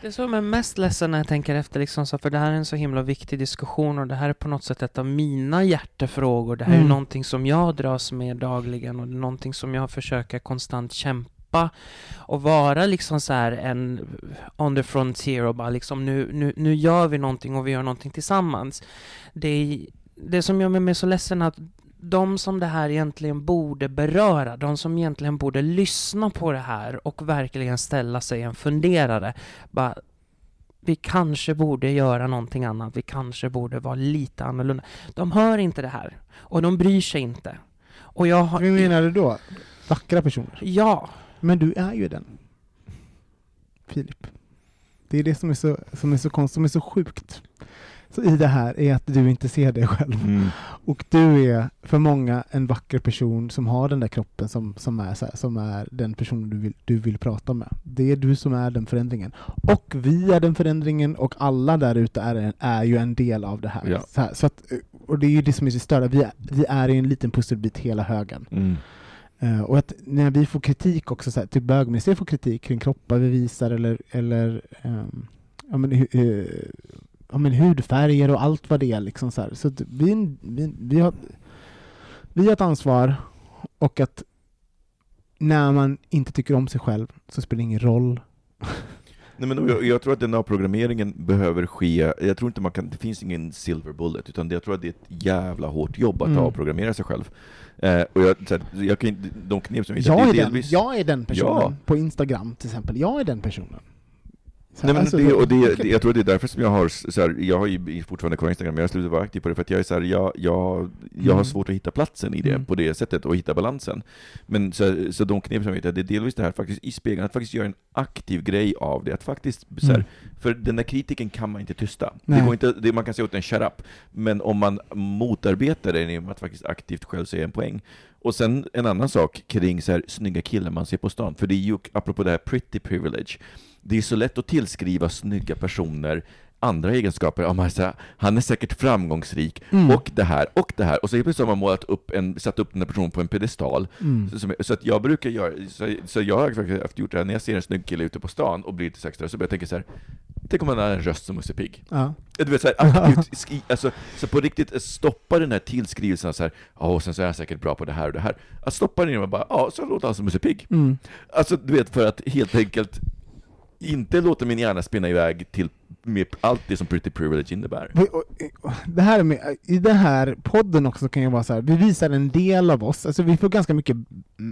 Det som är mest ledsen när jag tänker efter, liksom, så, för det här är en så himla viktig diskussion och det här är på något sätt ett av mina hjärtefrågor. Det här är Mm. någonting som jag dras med dagligen och det är någonting som jag försöker konstant kämpa och vara liksom så här en on the frontier och bara liksom nu, nu, nu gör vi någonting och vi gör någonting tillsammans. Det, är, det som gör mig så ledsen är att de som det här egentligen borde beröra, de som egentligen borde lyssna på det här och verkligen ställa sig en funderare, bara vi kanske borde göra någonting annat, vi kanske borde vara lite annorlunda. De hör inte det här och de bryr sig inte. Och jag har... vad menar du då? Vackra personer? Ja, Men du är ju den. Filip. Det är det som är så, som är så konstigt, som är så sjukt. I det här är att du inte ser dig själv. Mm. Och du är för många en vacker person som har den där kroppen som, som, är, här, som är den personen du vill, du vill prata med. Det är du som är den förändringen. Och vi är den förändringen och alla där ute är, en- är ju en del av det här. Ja. Så här så att, och det är ju det som är så störda. Vi är, vi är en liten pusselbit hela högen. Mm. Eh, och att när vi får kritik också, så här, typ bögministeriet får kritik kring kroppar vi visar eller, eller ehm, ja, men, eh, ja, men hudfärger och allt vad det är. Liksom, så här. så vi, vi, vi, har, vi har ett ansvar och att när man inte tycker om sig själv så spelar det ingen roll. Nej, men jag, jag tror att den här programmeringen behöver ske, jag tror inte man kan, det finns ingen silver bullet, utan det, jag tror att det är ett jävla hårt jobb att Mm. avprogrammera sig själv. Eh, och jag, så här, jag kan, de knep som vi Jag det är, är den, delvis... jag är den personen Ja. på Instagram till exempel. Jag är den personen. Nej, men alltså, det, och det, det, jag tror det är därför som jag har, så här, jag har ju fortfarande kvar Instagram, men jag har slutat vara aktiv på det, för att jag är så här, jag, jag, jag har Mm. svårt att hitta platsen i det, Mm. på det sättet, och hitta balansen. Men så, så de knep som jag vet, det är delvis det här faktiskt i spegeln, att faktiskt göra en aktiv grej av det, att faktiskt, så här, Mm. för den där kritiken kan man inte tysta. Nej. Det går inte, det, man kan säga åt en shut up, men om man motarbetar den genom att faktiskt aktivt själv säga en poäng. Och sen en annan sak kring så här, snygga killar man ser på stan, för det är ju, apropå det här pretty privilege, det är så lätt att tillskriva snygga personer andra egenskaper, ja, man säger, han är säkert framgångsrik, Mm. och det här, och det här, och så helt plötsligt har man målat upp en, satt upp den här personen på en pedestal. Mm. Så, så att jag brukar göra, så, så jag har faktiskt gjort det här, när jag ser en snygg kille ute på stan och blir lite sexigare, så börjar jag tänka så här. Tänk om han har en röst som Musse Pigg. Ja. Du vet, så här, aktivt, alltså, så på riktigt stoppa den här tillskrivelsen så här, ja, och sen så är jag säkert bra på det här och det här. Att stoppa den genom att bara, ja, så låter han som Musse Pigg. Mm. Alltså, du vet, för att helt enkelt inte låta min hjärna spinna iväg till med allt det som pretty privilege innebär. Eh, det här med, eh, I den här podden också kan jag vara så här, vi visar en del av oss, alltså vi får ganska mycket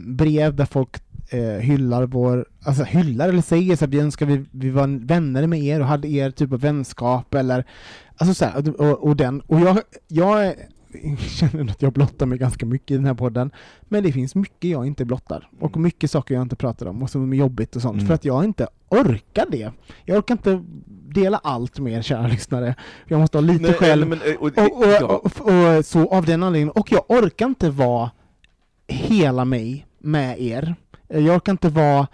brev där folk eh, hyllar vår, alltså hyllar eller säger så här, vi önskar vi, vi var vänner med er och hade er typ av vänskap eller, alltså så här, och, och den, och jag, jag är- känner att jag blottar mig ganska mycket i den här podden, men det finns mycket jag inte blottar, och mycket saker jag inte pratar om, och som är jobbigt och sånt, Mm. för att jag inte orkar det. Jag orkar inte dela allt med er kära lyssnare. Jag måste ha lite Nej, själv. men, eh, och, Och, och, och, så av den anledningen, och jag orkar inte vara hela mig med er. Jag orkar inte vara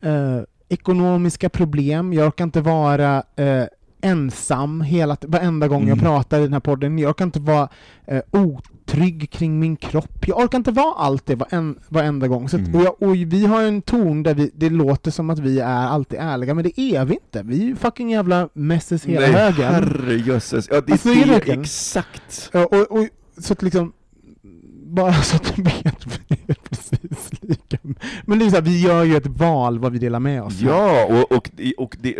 eh, ekonomiska problem, jag orkar inte vara eh, ensam hela, varenda gång jag Mm. pratar i den här podden, jag orkar inte vara eh, otrygg kring min kropp, jag orkar inte vara allt det varen, varenda gång. Så att, Mm. och, jag, och vi har en ton där vi, det låter som att vi är alltid ärliga, men det är vi inte. Vi är ju fucking jävla messes hela Nej, högen. herrejösses. Ja, det Alltså, är det exakt. Ja, och, och, så att liksom, bara så att du vet, precis lika. Men det är så här, vi gör ju ett val vad vi delar med oss. Ja, och, och, och det,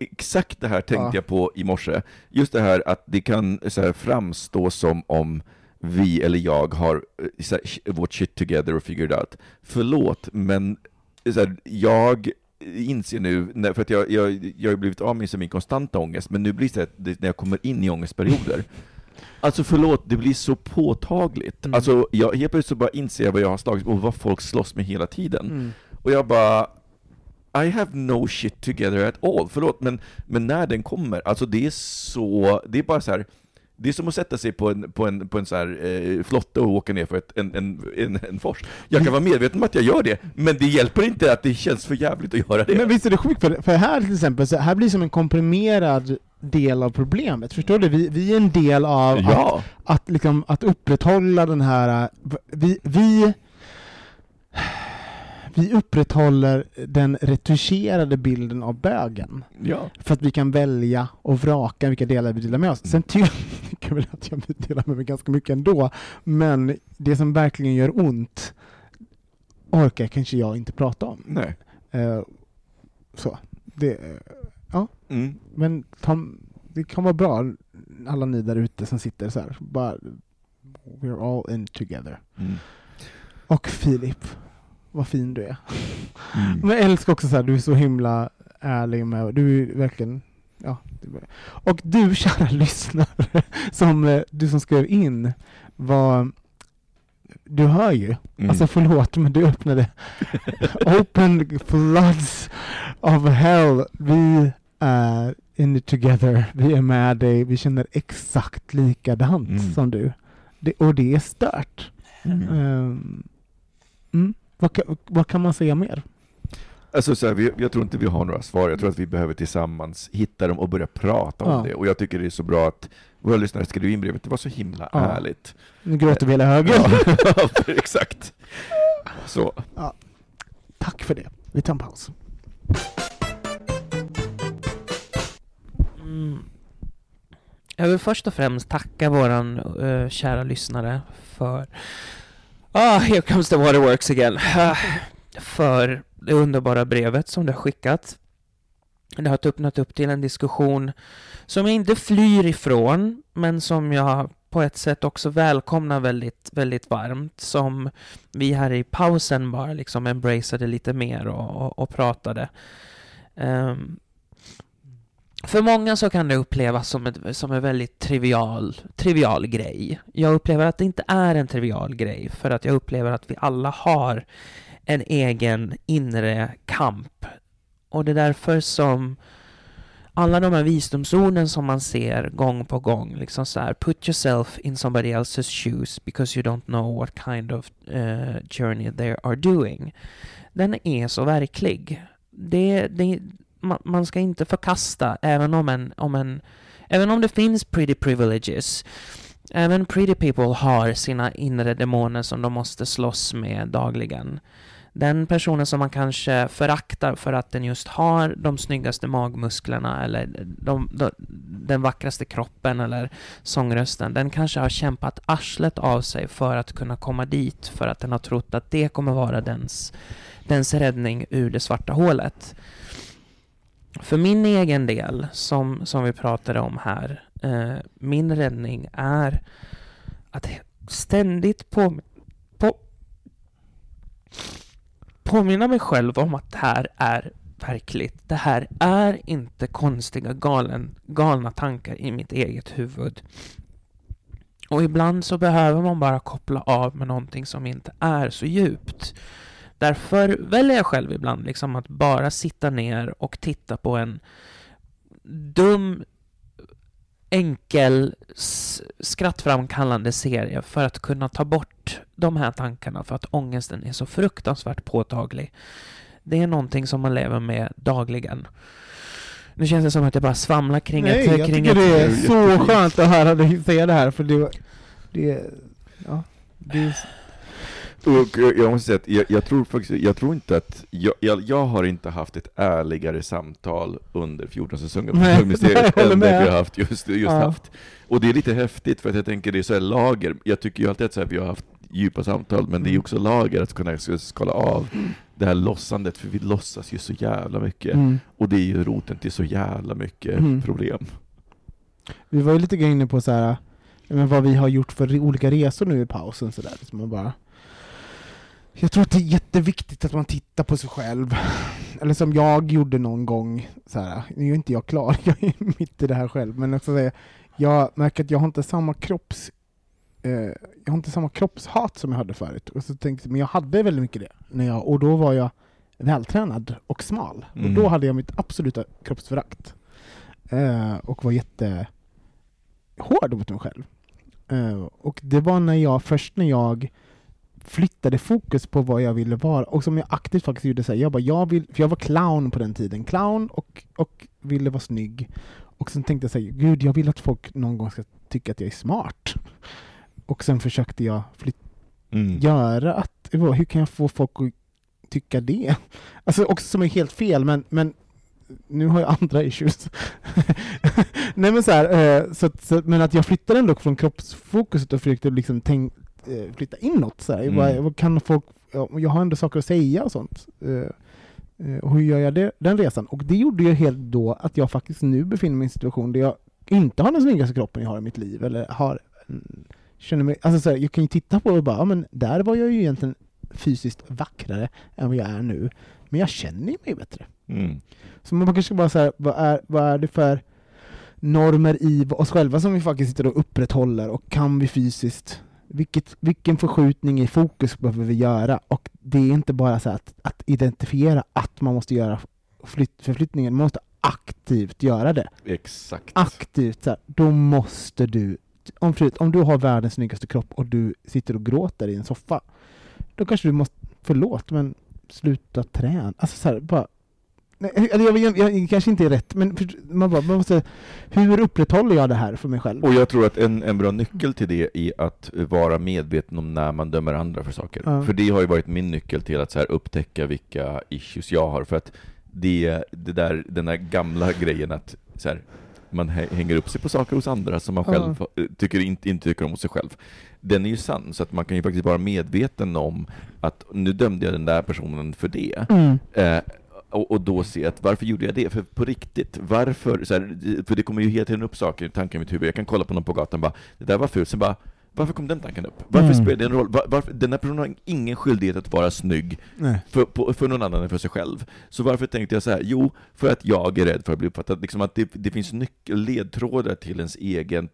exakt det här tänkte Ja. jag på i morse. Just det här att det kan så här, framstå som om vi eller jag har eh, så här, vårt shit together och figured out. Förlåt, men så här, jag inser nu, för att jag, jag, jag har blivit av med så min konstanta ångest, men nu blir det så att det, när jag kommer in i ångestperioder, Alltså förlåt, det blir så påtagligt. Mm. Alltså, jag, helt plötsligt så bara inser jag vad jag har slagits och vad folk slåss med hela tiden. Mm. Och jag bara, I have no shit together at all. Förlåt, men, men när den kommer, alltså det är så, det är bara så här. Det är som att sätta sig på en, på en, på en så här, eh, flotte och åka ner för ett, en, en, en, en fors. Jag kan vara medveten om att jag gör det, men det hjälper inte att det känns för jävligt att göra det. Men visst är det sjukt, för, för här till exempel, så här blir det som en komprimerad del av problemet. Förstår du? Vi, vi är en del av att, ja, att, liksom, att upprätthålla den här... äh, Vi, vi, vi upprätthåller den retuscherade bilden av bögen. ja. För att vi kan välja och vraka vilka delar vi delar med oss. Sen tycker jag väl att jag delar med mig ganska mycket ändå, men det som verkligen gör ont orkar kanske jag inte prata om. Nej. Eh, så. Det, eh, Mm. men ta, det kan vara bra, alla ni där ute som sitter så här, bara we're all in together. Mm. Och Filip, vad fin du är. Mm. Men jag älskar också så här, du är så himla ärlig med, du är verkligen, ja. Och du kära lyssnare, som, eh, du som skrev in, var, du hör ju, Mm. alltså förlåt men du öppnade open floods of hell. Vi är in it together, vi är med dig, vi känner exakt likadant Mm. som du. Det, och det är stört. Mm. Ehm, mm. Vad, kan, vad kan man säga mer? Alltså så här, vi, jag tror inte vi har några svar, jag tror att vi behöver tillsammans hitta dem och börja prata om Ja. det. Och jag tycker det är så bra att våra lyssnare skrev in brevet, det var så himla Ja. ärligt. Nu gråter vi hela högen. Ja, exakt. Så. Tack för det. Vi tar en paus. Mm. Jag vill först och främst tacka våran eh, kära lyssnare för... Ah, here comes the waterworks again. Ah, för det underbara brevet som du har skickat. Det har öppnat upp till en diskussion som jag inte flyr ifrån, men som jag på ett sätt också välkomnar väldigt, väldigt varmt. Som vi här i pausen bara liksom embraceade lite mer och, och, och pratade. Um, för många så kan det upplevas som, ett, som en väldigt trivial, trivial grej. Jag upplever att det inte är en trivial grej, för att jag upplever att vi alla har en egen inre kamp. Och det är därför som alla de här visdomsorden som man ser gång på gång, liksom så här, put yourself in somebody else's shoes because you don't know what kind of uh, journey they are doing. Den är så verklig. Det, det, man, man ska inte förkasta, även om, en, om, en, även om det finns pretty privileges. Även pretty people har sina inre demoner som de måste slåss med dagligen. Den personen som man kanske föraktar för att den just har de snyggaste magmusklerna eller de, de, den vackraste kroppen eller sångrösten, den kanske har kämpat arslet av sig för att kunna komma dit för att den har trott att det kommer vara dens, dens räddning ur det svarta hålet. För min egen del, som, som vi pratade om här, eh, min räddning är att ständigt på, på, påminna mig själv om att det här är verkligt. Det här är inte konstiga galen, galna tankar i mitt eget huvud. Och ibland så behöver man bara koppla av med någonting som inte är så djupt. Därför väljer jag själv ibland liksom att bara sitta ner och titta på en dum, enkel, skrattframkallande serie för att kunna ta bort de här tankarna för att ångesten är så fruktansvärt påtaglig. Det är någonting som man lever med dagligen. Nu känns det som att jag bara svamlar kring Nej, ett... jag kring tycker ett, det är så skönt att höra dig säga det här, för det, det, ja, det är Och jag måste säga att jag, jag tror faktiskt, jag tror inte att, jag, jag, jag har inte haft ett ärligare samtal under 14 säsonger på håller än det vi har haft just, just Ja. haft. Och det är lite häftigt för att jag tänker det är så här lager, jag tycker ju alltid att så här, vi har haft djupa samtal, men det är ju också lager att kunna skala av det här lossandet, för vi låtsas ju så jävla mycket. mm. Och det är ju roten till så jävla mycket Mm. problem. Vi var ju lite grann inne på så här, men vad vi har gjort för olika resor nu i pausen. Så där, liksom man bara, jag tror att det är jätteviktigt att man tittar på sig själv. Eller som jag gjorde någon gång, så här, nu är inte jag klar, jag är mitt i det här själv, men också säga, jag märker att jag har inte samma kropps eh, jag har inte samma kroppshat som jag hade förut. Och så tänkte, men jag hade väldigt mycket det. När jag, och då var jag vältränad och smal. Och Mm. då hade jag mitt absoluta kroppsförakt. Eh, och var jätte hård mot mig själv. Eh, och det var när jag, först när jag flyttade fokus på vad jag ville vara, och som jag aktivt faktiskt gjorde så här, jag bara, jag vill, för jag var clown på den tiden, clown och, och ville vara snygg. Och sen tänkte jag säga, gud jag vill att folk någon gång ska tycka att jag är smart. Och sen försökte jag flytta Mm. göra att, hur kan jag få folk att tycka det? Alltså också som är helt fel, men, men nu har jag andra issues. Nej men så här, eh, så, att- så, men att jag flyttade ändå från kroppsfokuset och försökte liksom tänk, eh, flytta inåt. Så här. Mm. Vad, vad kan folk, ja, jag har ändå saker att säga och sånt. Eh, eh, och hur gör jag det, den resan? Och det gjorde ju helt då att jag faktiskt nu befinner mig i en situation där jag inte har den snyggaste kroppen jag har i mitt liv, eller har mm, känner mig, alltså så här, jag kan ju titta på det och bara, ja, men där var jag ju egentligen fysiskt vackrare än vad jag är nu, men jag känner ju mig bättre. Mm. Så man kanske bara säga, vad är, vad är det för normer i oss själva som vi faktiskt sitter och upprätthåller och kan vi fysiskt, vilket, vilken förskjutning i fokus behöver vi göra? Och det är inte bara så att, att identifiera att man måste göra flytt, förflyttningen, man måste aktivt göra det. Exakt. Aktivt så här, då måste du, om, förut, om du har världens snyggaste kropp och du sitter och gråter i en soffa, då kanske du måste, förlåt, men sluta träna. Alltså så här, bara Nej, eller jag, jag, jag, kanske inte är rätt, men man, bara, man måste, hur upprätthåller jag det här för mig själv? Och jag tror att en, en bra nyckel till det är att vara medveten om när man dömer andra för saker. Ja. För det har ju varit min nyckel till att så här upptäcka vilka issues jag har. För att det, det där, den där gamla grejen att så här, man hä- hänger upp sig på saker hos andra som man själv eh, tycker inte, inte tycker om hos sig själv. Den är ju sann, så att man kan ju faktiskt vara medveten om att nu dömde jag den där personen för det. Mm. Eh, och, och då se att varför gjorde jag det? För på riktigt, varför? Så här, för det kommer ju hela tiden upp saker i tanken i mitt huvud. Jag kan kolla på någon på gatan och bara, det där var fult, sen bara, varför kom den tanken upp? Varför Mm. spelar det en roll? Var, varför, den här personen har ingen skyldighet att vara snygg för, på, för någon annan än för sig själv. Så varför tänkte jag så här? Jo, för att jag är rädd för att bli uppfattad. Liksom att det, det finns nyckel, ledtrådar till ens egen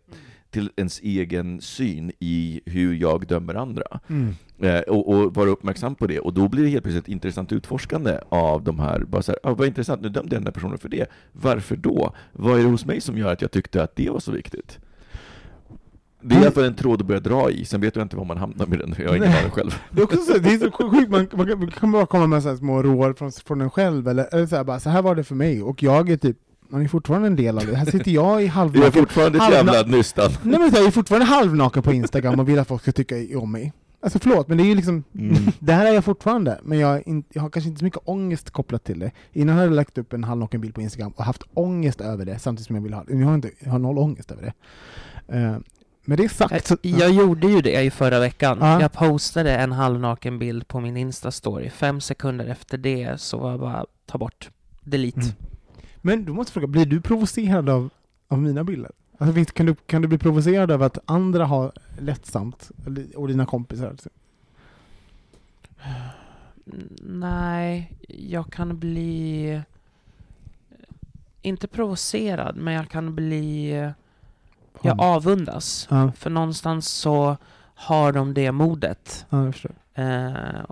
till ens egen syn i hur jag dömer andra. Mm. Eh, och, och vara uppmärksam på det. Och då blir det helt plötsligt ett intressant utforskande av de här, bara så här, ah, vad intressant, nu dömde jag den där personen för det. Varför då? Vad är det hos mig som gör att jag tyckte att det var så viktigt? Det är i alla fall en tråd att börja dra i, sen vet jag inte var man hamnar med den, jag har ingen aning själv. Det är också så, det är så sjukt, man, man, kan, bara komma med så här små råd från, från en själv, eller, eller så, här, bara, så här var det för mig, och jag är typ, man är fortfarande en del av det. Här sitter jag i Jag är halvnaken, fortfarande ett jävla nystan. Nej men jag är fortfarande halvnaken på Instagram och vill att folk ska tycka om mig. Alltså förlåt, men det är ju liksom, Mm. det här är jag fortfarande, men jag, inte, jag har kanske inte så mycket ångest kopplat till det. Innan hade jag lagt upp en halvnaken bild på Instagram och haft ångest över det, samtidigt som jag vill ha det. Jag har, inte, jag har noll ångest över det. Eh, men det är sagt, så, Jag gjorde ju det i förra veckan. Ja. Jag postade en halvnaken bild på min Insta-story. Fem sekunder efter det så var jag bara, ta bort. Delete. Mm. Men du måste fråga, blir du provocerad av, av mina bilder? Alltså, kan, du, kan du bli provocerad av att andra har lättsamt, och dina kompisar? alltså? Mm, Nej, jag kan bli... Inte provocerad, men jag kan bli... Jag avundas. Ja, För någonstans så har de det modet. ja. Eh,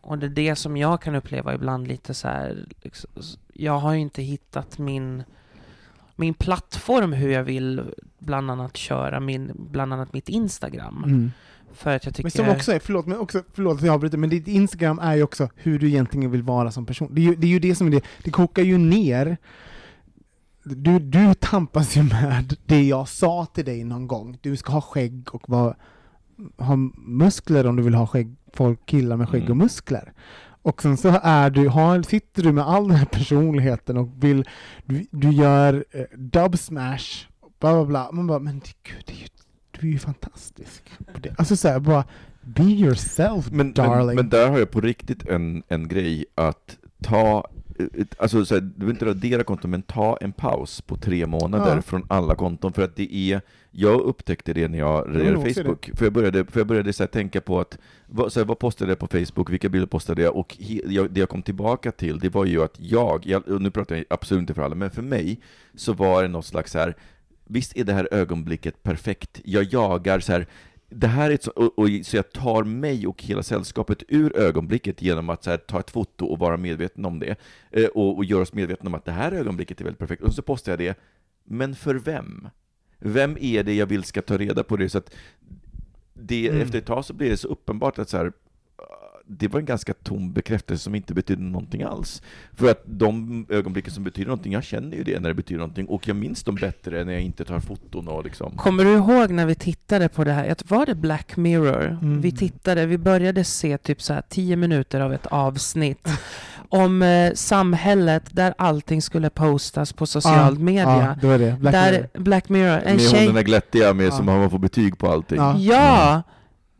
och det är det som jag kan uppleva ibland lite så här. Liksom, jag har ju inte hittat min, min plattform hur jag vill bland annat köra min, bland annat mitt Instagram. Mm. För att jag tycker... Men som också är, förlåt, men också, förlåt att jag avbryter, men ditt Instagram är ju också hur du egentligen vill vara som person. Det är ju det, är ju det som är det, det kokar ju ner. Du, du tampas ju med det jag sa till dig någon gång. Du ska ha skägg och vara, ha muskler om du vill ha skägg, folk, killar med skägg och Mm. muskler. Och sen så är du, har, sitter du med all den här personligheten och vill, du, du gör eh, dub smash, bla bla bla. Man bara, men gud, det är ju, du är ju fantastisk. Alltså såhär, bara be yourself Men, darling. men, men där har jag på riktigt en, en grej att ta, alltså så här, du vill inte radera konton, men ta en paus på tre månader Ja. från alla konton, för att det är, jag upptäckte det när jag raderade Facebook, för jag började, för jag började så här, tänka på att, vad, så här, vad postade jag på Facebook, vilka bilder postade jag, och he, jag, det jag kom tillbaka till, det var ju att jag, jag, nu pratar jag absolut inte för alla, men för mig, så var det något slags så här, visst är det här ögonblicket perfekt, jag jagar så här, det här är ett så, och, och, så jag tar mig och hela sällskapet ur ögonblicket genom att här, ta ett foto och vara medveten om det. Eh, och, och göra oss medvetna om att det här ögonblicket är väldigt perfekt. Och så postar jag det. Men för vem? Vem är det jag vill ska ta reda på det? Så att det, Mm. efter ett tag så blir det så uppenbart att så här, det var en ganska tom bekräftelse som inte betydde någonting alls. För att de ögonblicken som betyder någonting, jag känner ju det när det betyder någonting, och jag minns dem bättre när jag inte tar foton och liksom... Kommer du ihåg när vi tittade på det här? Var det Black Mirror? Mm. Vi tittade, vi började se typ så här 10 minuter av ett avsnitt om eh, samhället där allting skulle postas på social Ja, media. det var det. Black där Mirror. Black Mirror, en med hon tjej... den där glättiga med Ja. som man får betyg på allting. Ja. Ja!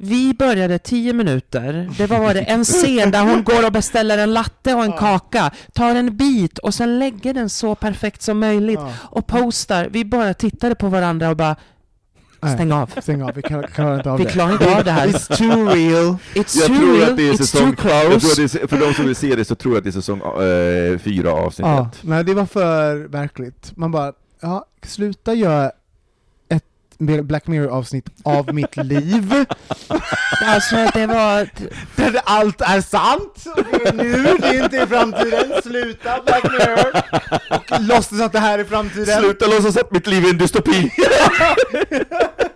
Vi började 10 minuter. Det var, var det en scen där hon går och beställer en latte och en Ja. kaka, tar en bit och sen lägger den så perfekt som möjligt Ja. och postar. Vi bara tittade på varandra och bara stäng av. Stäng av, vi klarar inte av Vi det. klarar inte av det här. It's too real. It's Jag too tror real, att det är it's säsong, too jag close. tror att det är, för de som vill se det så tror jag att det är säsong eh, fyra avsnitt Ja, nej, det var för verkligt. Man bara, ja, sluta göra Black Mirror-avsnitt av mitt liv, Alltså det var... där allt är sant! Det är nu, det är inte i framtiden. Sluta Black Mirror! Och låtsas att det här är framtiden. Sluta låtsas att mitt liv är en dystopi!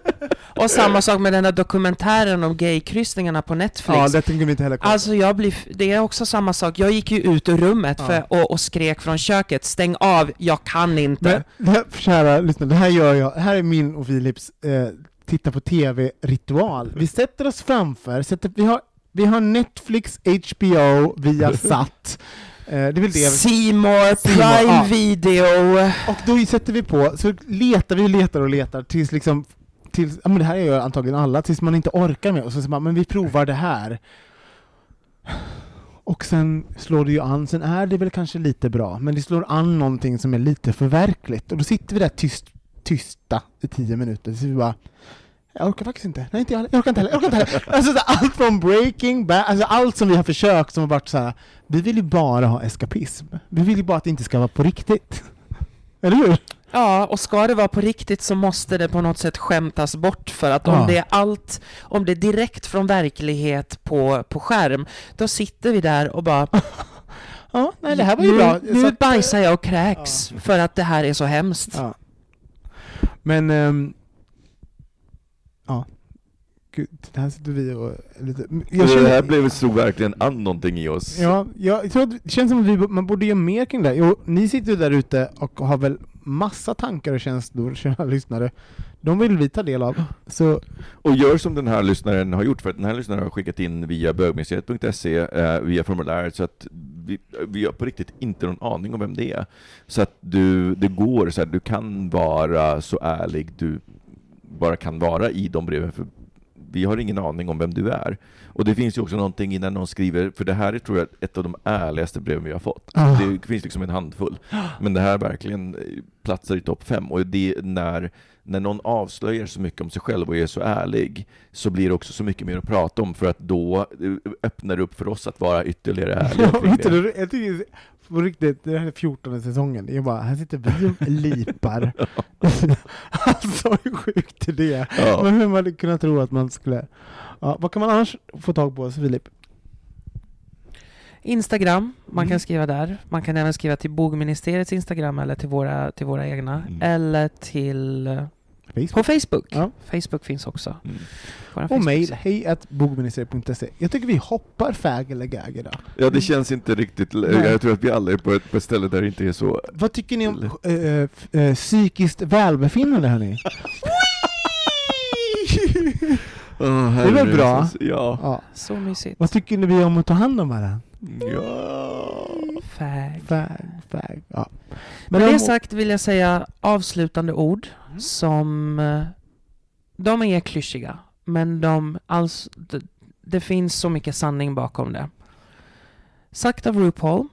Och samma sak med den där dokumentären om gaykryssningarna på Netflix. Ja, det tänker vi inte heller kolla. Alltså jag blir, det är också samma sak, jag gick ju ut ur rummet Ja. för, och, och skrek från köket, stäng av, jag kan inte. Men, här, kära lyssnare, det här gör jag, det här är min och Philips eh, titta på TV-ritual. Vi sätter oss framför, sätter, vi, har, vi har Netflix, HBO, via satt. Eh, det är väl det Seymour, Prime ja. Video. Och då sätter vi på, så letar vi och letar och letar tills liksom Tills, ja, men det här gör antagligen alla, tills man inte orkar mer. Och så säger man, men vi provar det här. Och sen slår det ju an, sen är det väl kanske lite bra, men det slår an någonting som är lite förverkligt. Och då sitter vi där tyst, tysta i tio minuter, så vi bara jag orkar faktiskt inte. Nej, inte jag, heller. jag orkar inte heller. Jag orkar inte heller. Alltså, så allt från Breaking Bad, alltså allt som vi har försökt som har varit så här. vi vill ju bara ha eskapism. Vi vill ju bara att det inte ska vara på riktigt. Eller hur? Ja, och ska det vara på riktigt så måste det på något sätt skämtas bort för att om Ja. det är allt, om det är direkt från verklighet på, på skärm, då sitter vi där och bara Ja, nej, det här var ju nu, bra. Nu Så att- bajsar jag och kräks för att det här är så hemskt. Ja. Men, ehm, ja. Gud, det här sitter vi och... Lite, jag det känner, här blev, slog verkligen an någonting i oss. Ja, jag tror att det känns som att vi, man borde göra mer kring det. Jo, ni sitter ju där ute och har väl massa tankar och känslor, kära lyssnare. De vill vi ta del av. Så Och gör som den här lyssnaren har gjort, för att den här lyssnaren har skickat in via bögmuseet.se, eh, via formuläret, så att vi, vi har på riktigt inte någon aning om vem det är. Så att du, det går, så här, du kan vara så ärlig du bara kan vara i de breven, för vi har ingen aning om vem du är. Och det finns ju också någonting innan någon skriver, för det här är tror jag ett av de ärligaste breven vi har fått. Ah. Det finns liksom en handfull. Men det här verkligen eh, platsar i topp fem. Och det är när, när någon avslöjar så mycket om sig själv och är så ärlig, så blir det också så mycket mer att prata om, för att då eh, öppnar det upp för oss att vara ytterligare ärliga Ja, vet du, jag tycker på riktigt, det här är 14 säsongen, är bara, här sitter vi och lipar. alltså hur sjukt är det? Ja. Men hur man hade kunnat tro att man skulle... Ja, vad kan man annars få tag på oss, Filip? Instagram, man Mm. kan skriva där. Man kan även skriva till Bogministeriets Instagram eller till våra, till våra egna. Mm. Eller till... Facebook. På Facebook. Ja. Facebook finns också. Mm. Och mejl, hej att bogministeriet.se. Jag tycker vi hoppar fag eller gag idag. Ja, det känns inte riktigt... Nej. Jag tror att vi alla är på ett, på ett ställe där det inte är så... Vad tycker ni om f- eh, psykiskt välbefinnande hörni? Oh, Det är väl bra? Ja. Ja. Så mysigt. Vad tycker ni vi om att ta hand om varandra? ja. Fag. Fag, fag. Ja. Med om- det sagt vill jag säga avslutande ord Mm. som... eh, De är klyschiga, men de, alltså, det, det finns så mycket sanning bakom det. Sagt av RuPaul,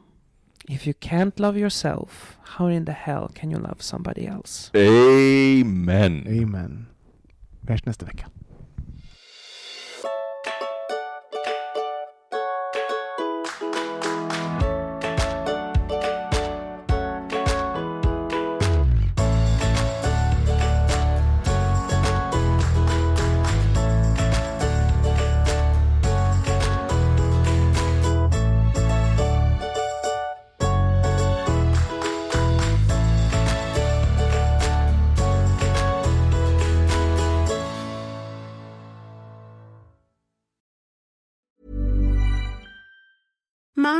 If you can't love yourself, how in the hell can you love somebody else? Amen. Amen. Vi hörs nästa vecka.